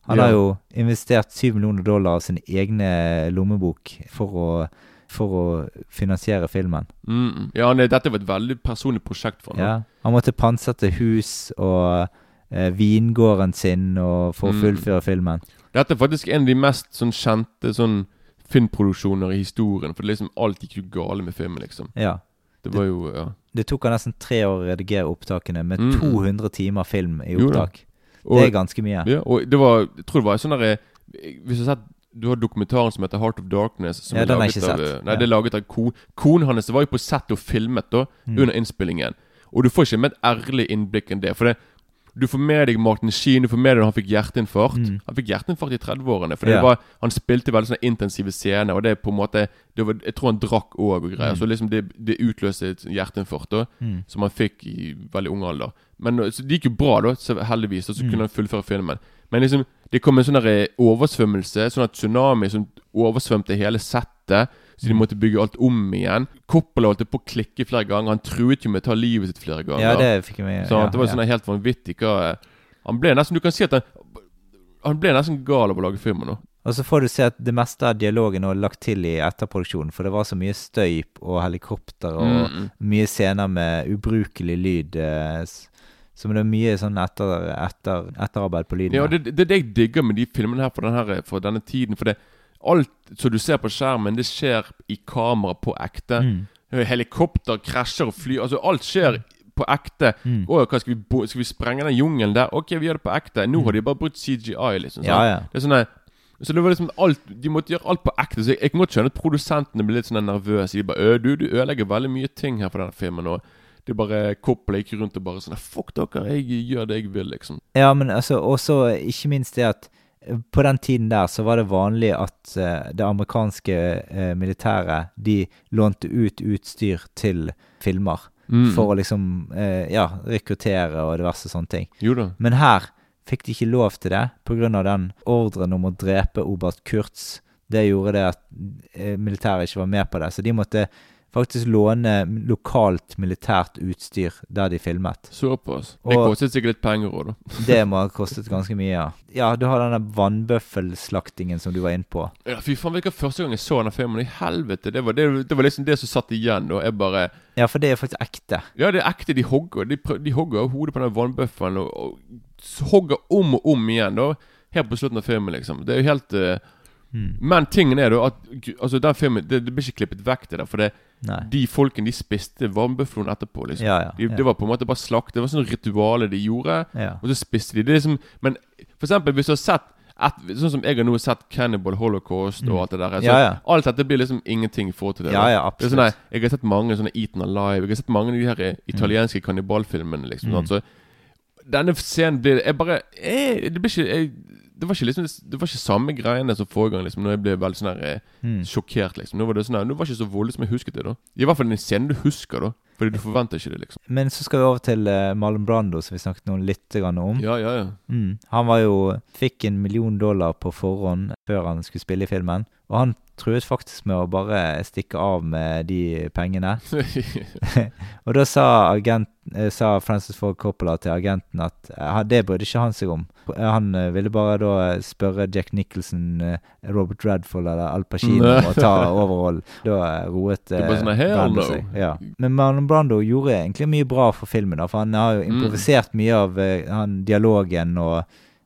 Han Ja. har jo investert 7 millioner dollar av sin egne lommebok for å, for å finansiere filmen. Mm. Ja, er, Dette var et veldig personlig prosjekt for ham. Ja. Han måtte pantsette hus og eh, vingården sin og for å Mm. fullføre filmen. Dette er faktisk en av de mest sånn kjente sånn filmproduksjoner i historien. For liksom alt gikk jo gale med filmen, liksom. Ja. Det var jo ja. Det tok han nesten tre år å redigere opptakene, med Mm. 200 timer film i Jo opptak. Og, det er ganske mye. ja, og det var Jeg tror det var sånn derre Hvis du har sett Du har dokumentaren som heter Heart of Darkness. Som Ja, er den har jeg ikke av, sett. Nei, Ja. det er laget av Kon. Konen hans var jo på sett og filmet da Mm. under innspillingen. Og du får ikke med et ærlig innblikk enn det. For det du får med deg Martin Sheen, du får med deg når han fikk hjerteinfarkt. Mm. Han fikk hjerteinfarkt i 30-årene. For var, han spilte veldig sånne intensive scener, og det er på en måte det var, Jeg tror han drakk òg og greier. Mm. Så liksom det, det utløste et hjerteinfarkt da Mm. som han fikk i veldig ung alder. Men så Det gikk jo bra, da, så heldigvis, og så Mm. kunne han fullføre filmen. Men liksom det kom en sånn eh, oversvømmelse, sånn at tsunami som oversvømte hele settet. Så de måtte bygge alt om igjen. Coppola holdt på å klikke flere ganger. Han truet jo med å ta livet sitt flere ganger. Ja, det fikk jeg med. Så ja, det var sånn helt vanvittig hva Han ble nesten Du kan si at han Han ble nesten gal av å lage filmen nå. Og så får du se at det meste av dialogen er lagt til i etterproduksjonen, for det var så mye støy og helikopter og Mm, mm. mye scener med ubrukelig lyd. Eh, så det er mye sånn etter, etter, etterarbeid på lyden. Ja, det, det er det jeg digger med de filmene her for, denne, her, for denne tiden. For det alt som du ser på skjermen, det skjer i kamera på ekte. Mm. Helikopter krasjer og fly Altså, alt skjer på ekte. Mm. Å, hva skal vi, skal vi sprenge den jungelen der? Ok, vi gjør det på ekte. Nå har de bare brukt CGI, liksom. Mm. Ja, ja. Det er sånn Så det var liksom alt De måtte gjøre alt på ekte. Så jeg, jeg kan godt skjønne at produsentene ble litt sånn nervøse. De bare «Ø, du, du ødelegger veldig mye ting her på denne filmen. Og det bare Coppola gikk rundt og bare sånn Fuck dere, jeg gjør det jeg vil, liksom. Ja, men altså, også ikke minst det at på den tiden der så var det vanlig at eh, det amerikanske eh, militæret de lånte ut utstyr til filmer Mm. for å liksom eh, ja, rekruttere og diverse sånne ting. Jo da. Men her fikk de ikke lov til det pga. den ordren om å drepe oberst Kurtz. Det gjorde det at militæret ikke var med på det, så de måtte faktisk låne lokalt militært utstyr der de filmet. Såpass. Det Og- kostet sikkert litt penger òg, da. *laughs* Det må ha kostet ganske mye, ja. Ja, du har denne vannbøffelslaktingen som du var inne på. Ja, fy faen, hvilken første gang jeg så denne filmen? I helvete! Det var, det, det var liksom det som satt igjen. og Jeg bare Ja, for det er faktisk ekte. Ja, det er ekte. De hogger De, de hogger hodet på den vannbøffelen og, og hogger om og om igjen. da Helt på slutten av filmen, liksom. Det er jo helt eh, Mm. Men tingen er da at Altså den filmen Det, det blir ikke klippet vekk, det der. For det, de folkene de spiste varmbøfloen etterpå. liksom Ja, ja. de, ja. Det var på en måte bare slakt. Det var sånn rituale de gjorde. ja. Og så spiste de. Det liksom Men for eksempel hvis du har sett et, Sånn som jeg har nå sett Cannibal Holocaust og alt det der. Så Mm. Ja, ja. Alt dette blir liksom ingenting i forhold til det. Ja, Det sånn jeg har sett mange sånne Eaten Alive. Jeg har sett mange av de her italienske italienske kannibalfilmene. Liksom, Mm. Så denne scenen blir Jeg bare jeg, Det blir ikke jeg, Det var ikke liksom Det var ikke samme greiene som forrige gang. Liksom Når jeg ble veldig sånn her Mm. sjokkert. liksom Nå var det sånn her Nå var det ikke så voldelig som jeg husket det. da I hvert fall den scenen du husker, da. Fordi du forventer ikke det, liksom. Men så skal vi over til uh, Marlon Brando, som vi snakket noe litt grann om. Ja, ja, ja. Mm. Han var jo Fikk en million dollar på forhånd før han skulle spille i filmen. Og han truet faktisk med å bare stikke av med de pengene. *laughs* *laughs* Og da sa, agent, sa Francis Ford Coppola til agenten at eh, det brydde ikke han seg om. Eh, Han eh, ville bare da spørre Jack Nicholson, eh, Robert Redford eller Al Pacino om å *laughs* ta overhold. Da eh, roet Det sånn, Brando seg. Ja. Men Marlon Brando gjorde egentlig mye bra for filmen, da, for han har jo Mm. improvisert mye av eh, han, dialogen, og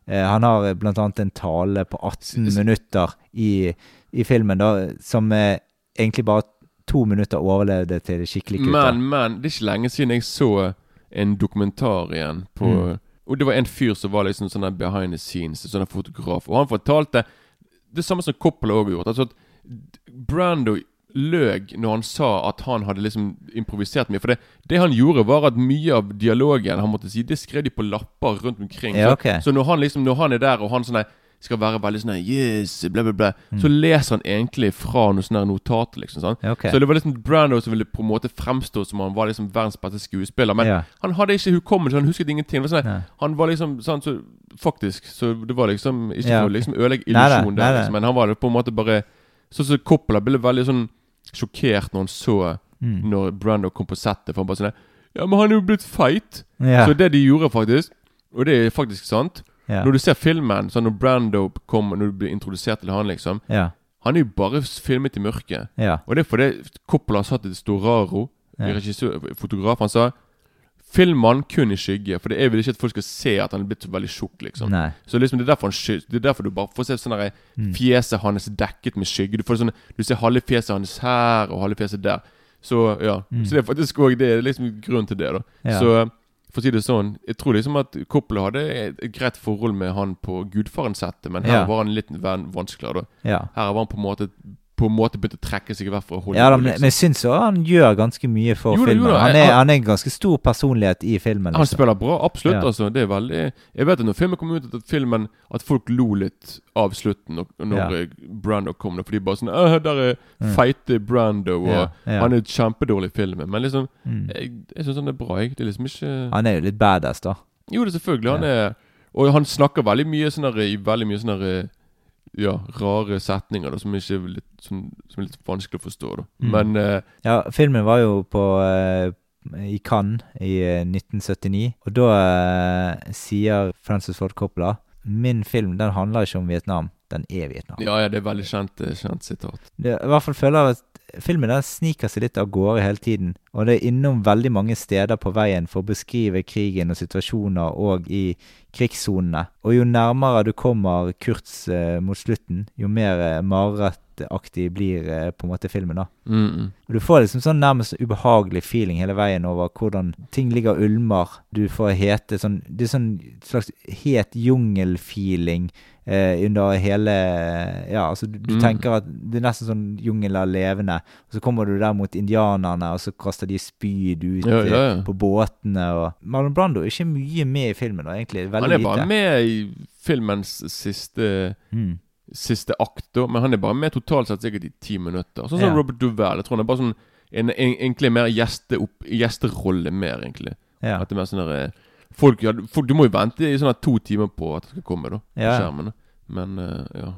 eh, han har blant annet en tale på 18 minutter i, i filmen, da, som eh, egentlig bare to minutter overlevde til det skikkelig kutt. Men, men, det er ikke lenge siden jeg så en dokumentar igjen på Mm. Og det var en fyr som var liksom sånn behind the scenes, sånn fotograf. Og han fortalte det samme som Coppola òg har gjort. Altså at Brando løg når han sa at han hadde liksom improvisert mye. For det, det han gjorde, var at mye av dialogen han måtte si, det skrev de på lapper rundt omkring. Ja, Så- Så når han liksom Når han er der, og han sånn skal være veldig sånn Yes, bla, bla, bla. Mm. Så leser han egentlig fra noen sånne her notater, liksom. sånn. Okay. Så det var liksom Brando som ville på en måte fremstå som han var liksom verdens beste skuespiller. Men Ja. han hadde ikke hukommelse, han husket ingenting. Var sånn, han var liksom sånn så Faktisk. Så det var liksom Ikke Ja, for å liksom ødelegge illusjonen der, liksom, men han var på en måte bare Sånn som Coppola ble veldig sånn sjokkert når han så Mm. når Brando kom på settet. For han bare sånn Ja, men han er jo blitt feit! Så det de gjorde, faktisk, og det er faktisk sant ja. Når du ser filmen, sånn når Brando kommer, når du blir introdusert til han, liksom ja. Han er jo bare filmet i mørket. Ja. Og det er fordi Coppola satt til Storaro, Ja. regissør, fotograf, han sa Film han kun i skygge, for jeg vil ikke at folk skal se at han er blitt så veldig tjukk. liksom Nei. Så liksom det er derfor han Det er derfor du bare får se sånn der Mm. fjeset hans dekket med skygge. Du får sånn Du ser halve fjeset hans her og halve fjeset der. Så ja Mm. Så det er faktisk òg Det er liksom grunn til det, da. Ja. Så for å si det sånn Jeg tror liksom at Coppola hadde et greit forhold med han på Gudfaren-settet, men her Ja. var han litt vanskeligere, da. Ja. Her var han på en måte På en måte begynte å trekke seg vekk fra Hollywood. Ja, da, men, liksom. men jeg syns han gjør ganske mye for Jo da, jo filmen. da, Han er, han- han er en ganske stor personlighet i filmen. Han Liksom. spiller bra, absolutt. Ja. altså Det er veldig Jeg vet at når filmen kom ut, at filmen At folk lo litt av slutten og, når Ja. Brando kom. For de bare sånn «Åh, Der er Mm. feite Brando, og Ja, han er kjempedårlig i filmen. Men liksom Mm. Jeg, jeg syns han er bra, jeg. Det er liksom ikke Han er jo litt badass, da. Jo, det er selvfølgelig. Han er Og han snakker veldig mye sånn i veldig mye sånn Ja, rare setninger da, som ikke er litt, som, som er litt vanskelig å forstå. da Mm. Men eh, Ja, filmen var jo på eh, i Cannes i eh, 1979, og da eh, sier Francis Ford Coppola Min film den handler ikke om Vietnam, den er Vietnam. ja, ja, det er veldig kjent, eh, kjent sitat. Det, I hvert fall føler jeg at filmen der sniker seg litt av gårde hele tiden, og det er innom veldig mange steder på veien for å beskrive krigen og situasjoner og i krigssonene. Og jo nærmere du kommer Kurtz eh, mot slutten, jo mer eh, marerittaktig blir eh, på en måte filmen, da. Mm, mm. Du får liksom sånn nærmest ubehagelig feeling hele veien over hvordan ting ligger og ulmer. Du får hete sånn Det er sånn slags het jungelfeeling eh, under hele Ja, altså du, du Mm. tenker at det er nesten sånn jungel er levende, og så kommer du der mot indianerne, og så kaster de spyd ut Ja, ja, ja. eh, på båtene og Marlon Brando er ikke mye med i filmen, da, egentlig. Veldig lite. Han er bare lite. med i filmens siste Mm. Siste akt, da. Men han er bare med totalt sett sikkert i ti minutter. Sånn som Ja. Robert Duvel. Jeg tror han er bare sånn en, en, egentlig mer gjeste opp, gjesterolle mer, egentlig. Ja. At det er mer sånn der, eh, folk, ja, folk, Du må jo vente i sånn to timer på at det skal komme, da. På skjermen. da. Men uh, ja.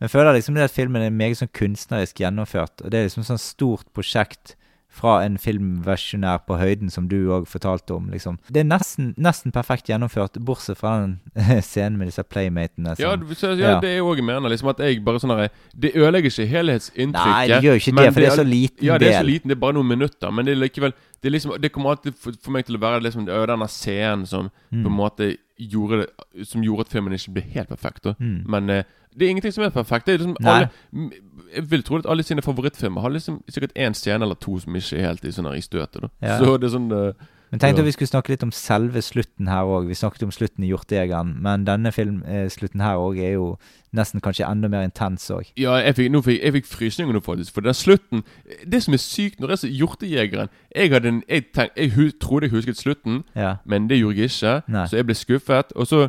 Jeg føler liksom det at filmen er meget sånn kunstnerisk gjennomført, og det er liksom sånn stort prosjekt fra en filmversjonær på høyden, som du òg fortalte om, liksom. Det er nesten, nesten perfekt gjennomført, bortsett fra den *laughs* scenen med disse playmatene. Som- ja, så, ja, Ja. det er òg jeg mener. Liksom at jeg bare sånn Det ødelegger ikke helhetsinntrykket. Nei, det gjør jo ikke det, for det er så liten Ja, det er så liten. Det er bare noen minutter. Men det er likevel Det, er liksom, det kommer alltid for, for meg til å være liksom, denne scenen som Mm. på en måte gjorde det Som gjorde at filmen ikke ble helt perfekt. Mm. Men eh, det er ingenting som er perfekt. Det er liksom alle Jeg vil tro at alle sine favorittfilmer har liksom sikkert én scene eller to som ikke er helt i, sånne, i støtet. Ja. Så det er sånn eh, Men tenkte vi skulle snakke litt om selve slutten her òg. Vi snakket om slutten i 'Hjortejegeren', men denne filmslutten her òg er jo nesten kanskje enda mer intens òg. Ja, jeg fikk, nå fikk, jeg fikk frysninger nå, faktisk. For den slutten Det som er sykt når jeg er Hjortejegeren Jeg, hadde en, jeg, tenk, jeg hu, trodde jeg husket slutten, Ja. men det gjorde jeg ikke. Nei. Så jeg ble skuffet. Og så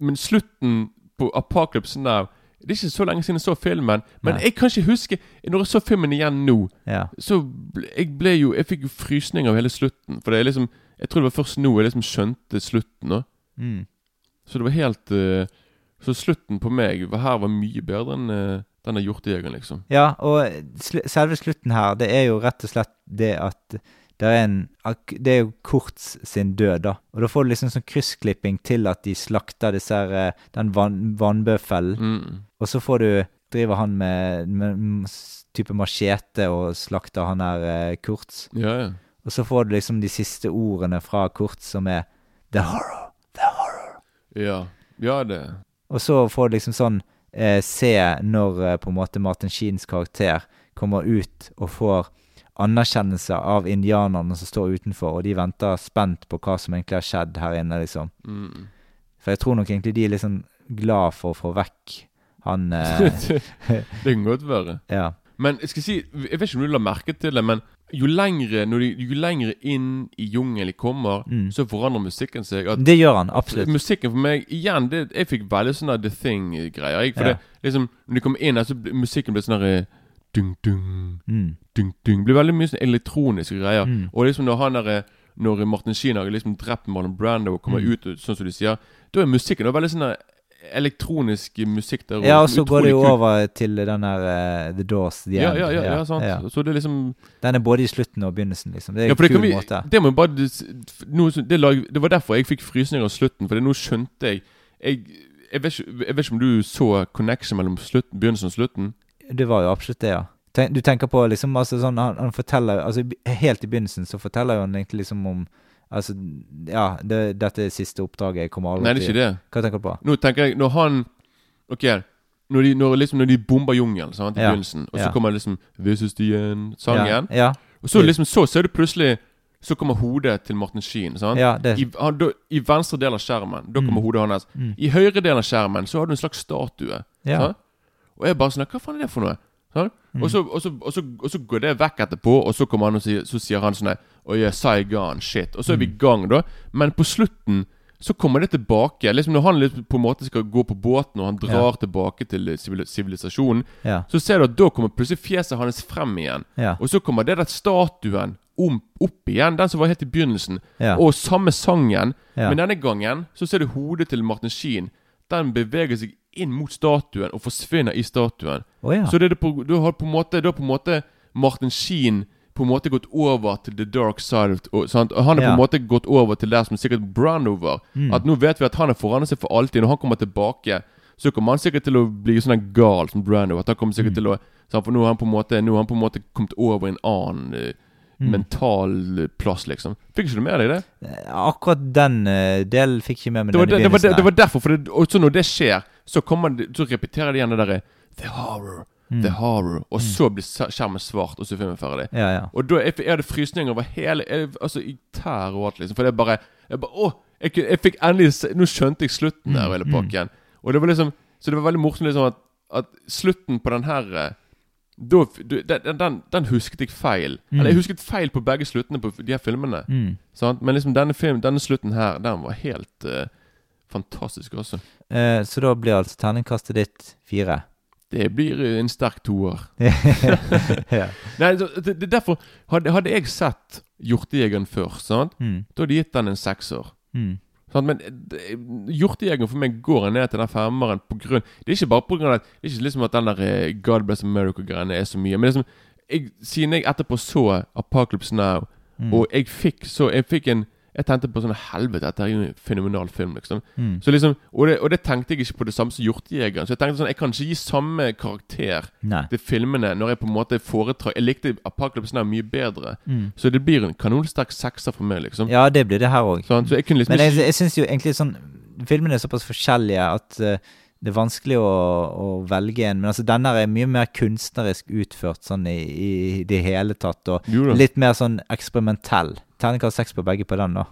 Men slutten på Apocalypse Now Det er ikke så lenge siden jeg så filmen, men Nei. jeg kan ikke huske Når jeg så filmen igjen nå, ja. så ble, jeg ble jo Jeg fikk jo frysninger av hele slutten. For det er liksom Jeg tror det var først nå jeg liksom skjønte slutten. Mm. Så det var helt uh, Så slutten på meg her var mye bedre enn uh, denne hjortejegeren, liksom. Ja, og sl selve slutten her, det er jo rett og slett det at det er en Det er jo Kurtz sin død, da. Og da får du liksom sånn kryssklipping til at de slakter disse her, eh, den van, vannbøffelen. Mm. Og så får du Driver han med, med type machete og slakter han her eh, Kurtz. Ja, ja. Og så får du liksom de siste ordene fra Kurtz som er The horror, the horror. Ja, ja det Og så får du liksom sånn eh, se når eh, på en måte Martin Sheens karakter kommer ut og får anerkjennelse av indianerne som står utenfor, og de venter spent på hva som egentlig har skjedd her inne, liksom. mm. For jeg tror nok egentlig de er liksom glad for å få vekk han *laughs* eh, det, kan godt være. *laughs* Ja. Men jeg skal si Jeg vet ikke om du la merke til det, men jo lengre, de, jo lengre inn i jungelen de kommer, Mm. så forandrer musikken seg. Det gjør han, absolutt. Musikken for meg Igjen, det, jeg fikk veldig sånn The Thing-greier. For Ja. det, liksom Når de kommer inn her, så blir musikken blir sånn der Dung, dung, Mm. dung, dung. Blir veldig mye sånn elektroniske greier. Mm. Og liksom når han der Når Martin Sheen har liksom drept Marlon Brando og kommer Mm. ut, sånn som de sier, da er musikken er veldig sånn der elektronisk musikk der. Ja, og så går det jo over til den der uh, The Doors. The Ja, ja, ja, ja, sant. ja. Så det er liksom Den er både i slutten og begynnelsen, liksom. Det er Ja, en kul vi, måte. det må bare nå, det, lag, det var derfor jeg fikk frysninger av slutten, for nå skjønte jeg Jeg, jeg, vet ikke, jeg vet ikke om du så connection mellom slutten, begynnelsen og slutten? Det var jo absolutt det, ja. Tenk, du tenker på liksom altså sånn Han, han forteller Altså helt i begynnelsen så forteller han egentlig liksom om Altså, ja, det, dette er siste oppdraget. Jeg kommer aldri Nei, det er ikke det. Hva tenker du på? Nå tenker jeg Når han Ok, når de, når liksom, når de bomber jungelen sant, i Ja. begynnelsen, og så Ja. kommer liksom end'-sangen, Ja, ja, og så liksom så ser du plutselig Så kommer hodet til Martin. Sant? ja det I, han, da, I venstre del av skjermen Da kommer Mm. hodet hans. Mm. I høyre del av skjermen så har du en slags statue. ja. Og jeg bare sånn Hva faen er det for noe? Sånn? Mm. Og, så, og, så, og, så, og så går det vekk etterpå, og så kommer han og sier, så sier han sånn Å Saigon, shit. Og så er vi i Mm. gang, da. Men på slutten så kommer det tilbake. Liksom Når han liksom på en måte skal gå på båten, og han drar tilbake til eh, sivilisasjonen, ja, så ser du at da kommer plutselig fjeset hans frem igjen. ja, Og så kommer det der statuen om, opp igjen, den som var helt i begynnelsen. ja, Og samme sangen. ja. Men denne gangen så ser du hodet til Martin Sheen. Den beveger seg inn mot statuen og forsvinner i statuen. Oh, ja. Så det er det på, du har på en måte Da på en måte Martin Sheen på en måte gått over til the dark side. Og, sant? og Han har på en måte gått over til der som sikkert Brandover. Mm. At nå vet vi at han har forandret seg for alltid. Når han kommer tilbake, så kommer han sikkert til å bli sånn gal som Brando. At han kommer sikkert Mm. til å sant? For nå har han på en måte Nå har han på en måte kommet over i en annen eh, Mm. mental eh, plass, liksom. Fikk ikke du med deg det? Akkurat den uh, delen fikk ikke med meg Det var, det, det, var, det, var derfor. For det, og når det skjer, så, kommer det, så repeterer de igjen det derre The horror, Mm. the horror. Og så blir skjermen svart, og så er filmen ferdig. Ja, ja. Og da jeg, jeg hadde frysninger over hele jeg, Altså i tær og alt, liksom. For det er bare Jeg bare Å! Jeg, jeg fikk endelig Nå skjønte jeg slutten der, hele hele mm. Og det var liksom Så det var veldig morsomt liksom at, at slutten på den her eh, da, du, den, den, den husket jeg feil. Mm. Eller jeg husket feil på begge sluttene på de her filmene. Mm. Sant? Men liksom denne film, denne slutten her, den var helt eh, fantastisk også. Eh, så da blir altså terningkastet ditt fire. Det blir en sterk toer. *laughs* ja. Nei, så det, det er derfor Hadde, hadde jeg sett Hjortejegeren først, sant? Mm. da hadde jeg gitt den en sekser. Mm. Sånn, Men Hjortejegeren for meg går ned til den femmeren på grunn Det er ikke bare på grunn av at Det er ikke liksom at den der eh, God Bless America-greiene er så mye. Men liksom jeg, siden jeg etterpå så Apocalypse Now, Mm. og jeg fikk så Jeg fikk en Jeg tenkte på sånn Helvete, dette er jo en fenomenal film, liksom. Mm. Så liksom og det, og det tenkte jeg ikke på det samme som Hjortejegeren. Så jeg tenkte sånn Jeg kan ikke gi samme karakter Nei. til filmene når jeg på en måte foretrar Jeg likte Apocalypse Now mye bedre. Mm. Så det blir en kanonsterk sekser for meg, liksom. Ja, det blir det her òg. Sånn, så liksom Men jeg, jeg syns jo egentlig sånn Filmene er såpass forskjellige at uh, det er vanskelig å, å velge en. Men altså denne er mye mer kunstnerisk utført sånn i, i det hele tatt. Og litt mer sånn eksperimentell. Terningkast seks på begge på den, da.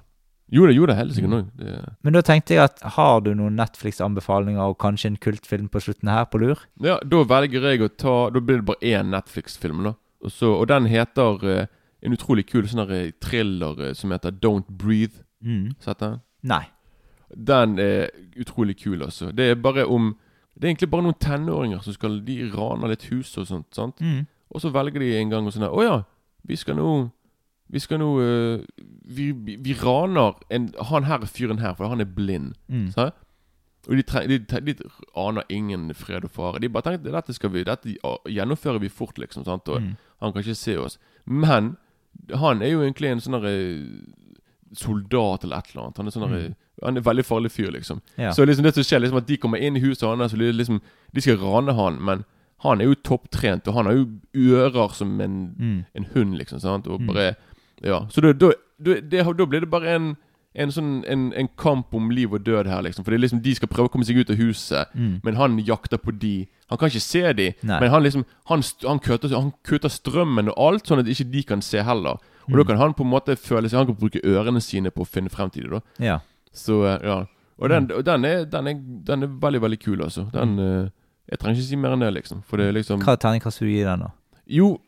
Jo det jo jeg helt Mm. sikkert òg. Men da tenkte jeg at har du noen Netflix-anbefalinger og kanskje en kultfilm på slutten her, på lur? Ja, da velger jeg å ta Da blir det bare én Netflix-film, da. Og, så, og den heter uh, en utrolig kul sånn eh, thriller uh, som heter Don't Breathe. Mm. Sett den? Nei. Den er utrolig kul, altså. Det er bare om Det er egentlig bare noen tenåringer som skal De raner litt hus og sånt. sant? Mm. Og så velger de en gang og sånn her Å ja, vi skal nå Vi skal nå uh, vi, vi, raner en, han her fyren her, for han er blind. Mm. Og de, treng, de, de aner ingen fred og fare. De bare tenker dette skal vi Dette gjennomfører vi fort, liksom. Sant? Og Mm. han kan ikke se oss. Men han er jo egentlig en sånn soldat eller et eller annet. Han er sånn Mm. Han er en veldig farlig fyr, liksom. Ja. Så liksom det som skjer, liksom at de kommer inn i huset hans, og de liksom De skal rane han, men han er jo topptrent, og han har jo ører som en, Mm. en hund, liksom. Sant? Og Mm. bare Ja. Så da, da, da, det, da blir det bare en en sånn en, en kamp om liv og død her, liksom. For det liksom de skal prøve å komme seg ut av huset, Mm. men han jakter på de. Han kan ikke se de, Nei. men han liksom Han, han, kutter, han kutter strømmen og alt, sånn at ikke de kan se heller. Og Mm. da kan han på en måte føle seg Han kan bruke ørene sine på å finne frem til det, da. Ja. Så eh, ja. Og den, Mm. og den, er, den, er, den er veldig, veldig kul, altså. Den mm. Jeg trenger ikke si mer enn det, liksom. For det er liksom Hva terningkast vil du gi den, da? Jo,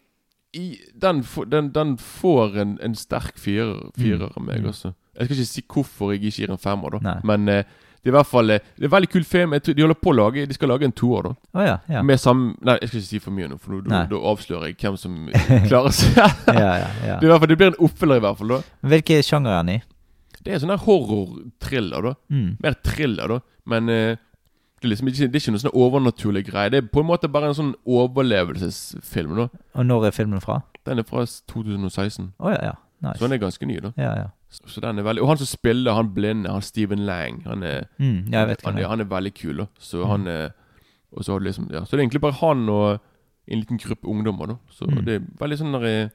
i, den, den, den får en, en sterk firer, firer av meg Mm. også. Jeg skal ikke si hvorfor jeg ikke gir en femmer, da. Nei. Men eh, det er i hvert fall eh, Det er en veldig kul film. De holder på å lage De skal lage en toer, da. Oh, ja. Ja. Med samme Nei, jeg skal ikke si for mye nå, for da- avslører jeg hvem som *laughs* klarer seg. ja, ja, ja. *laughs* Det, fall, det blir en oppfølger, i hvert fall. da Hvilke sjanger er den i? Det er sånn her horror-thriller, da. Mm. Mer thriller, da. Men eh, virkelig liksom ikke, Det er ikke noe sånn overnaturlig greie. Det er på en måte bare en sånn overlevelsesfilm. da Og når er filmen fra? Den er fra 2016, Oh, ja, ja. Nice. så den er ganske ny. da Ja, ja. Så, så den er veldig Og han som spiller, han blinde, han Steven Lang, han er Mm, jeg vet han, han, er, han er veldig kul. da Så han er Og så har du liksom Ja, så det er egentlig bare han og en liten gruppe ungdommer. da Så Mm. det er veldig sånn der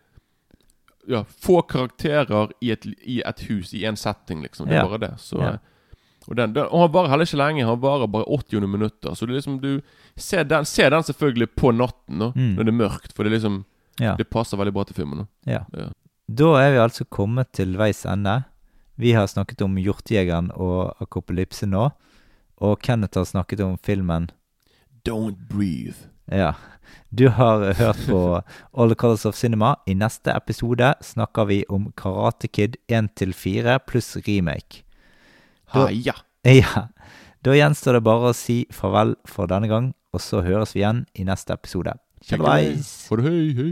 Ja, få karakterer i et, i et hus, i en setting, liksom. Det er Ja. bare det. Så Ja. Og den, den og han varer heller ikke lenge. Han varer bare 80 minutter. Så det liksom du ser den, ser den selvfølgelig på natten da Mm. når det er mørkt, for det liksom Ja. Det passer veldig bra til filmen. da Ja. Ja. Da er vi altså kommet til veis ende. Vi har snakket om Hjortejegeren og Akopalypse nå. Og Kenneth har snakket om filmen Don't breathe. Ja. Du har hørt på All the Colors of Cinema. I neste episode snakker vi om Karate Kid 1-4 pluss remake. Ha, *laughs* ja. Da gjenstår det bare å si farvel for denne gang, og så høres vi igjen i neste episode. Tjalabais! For hei, hei.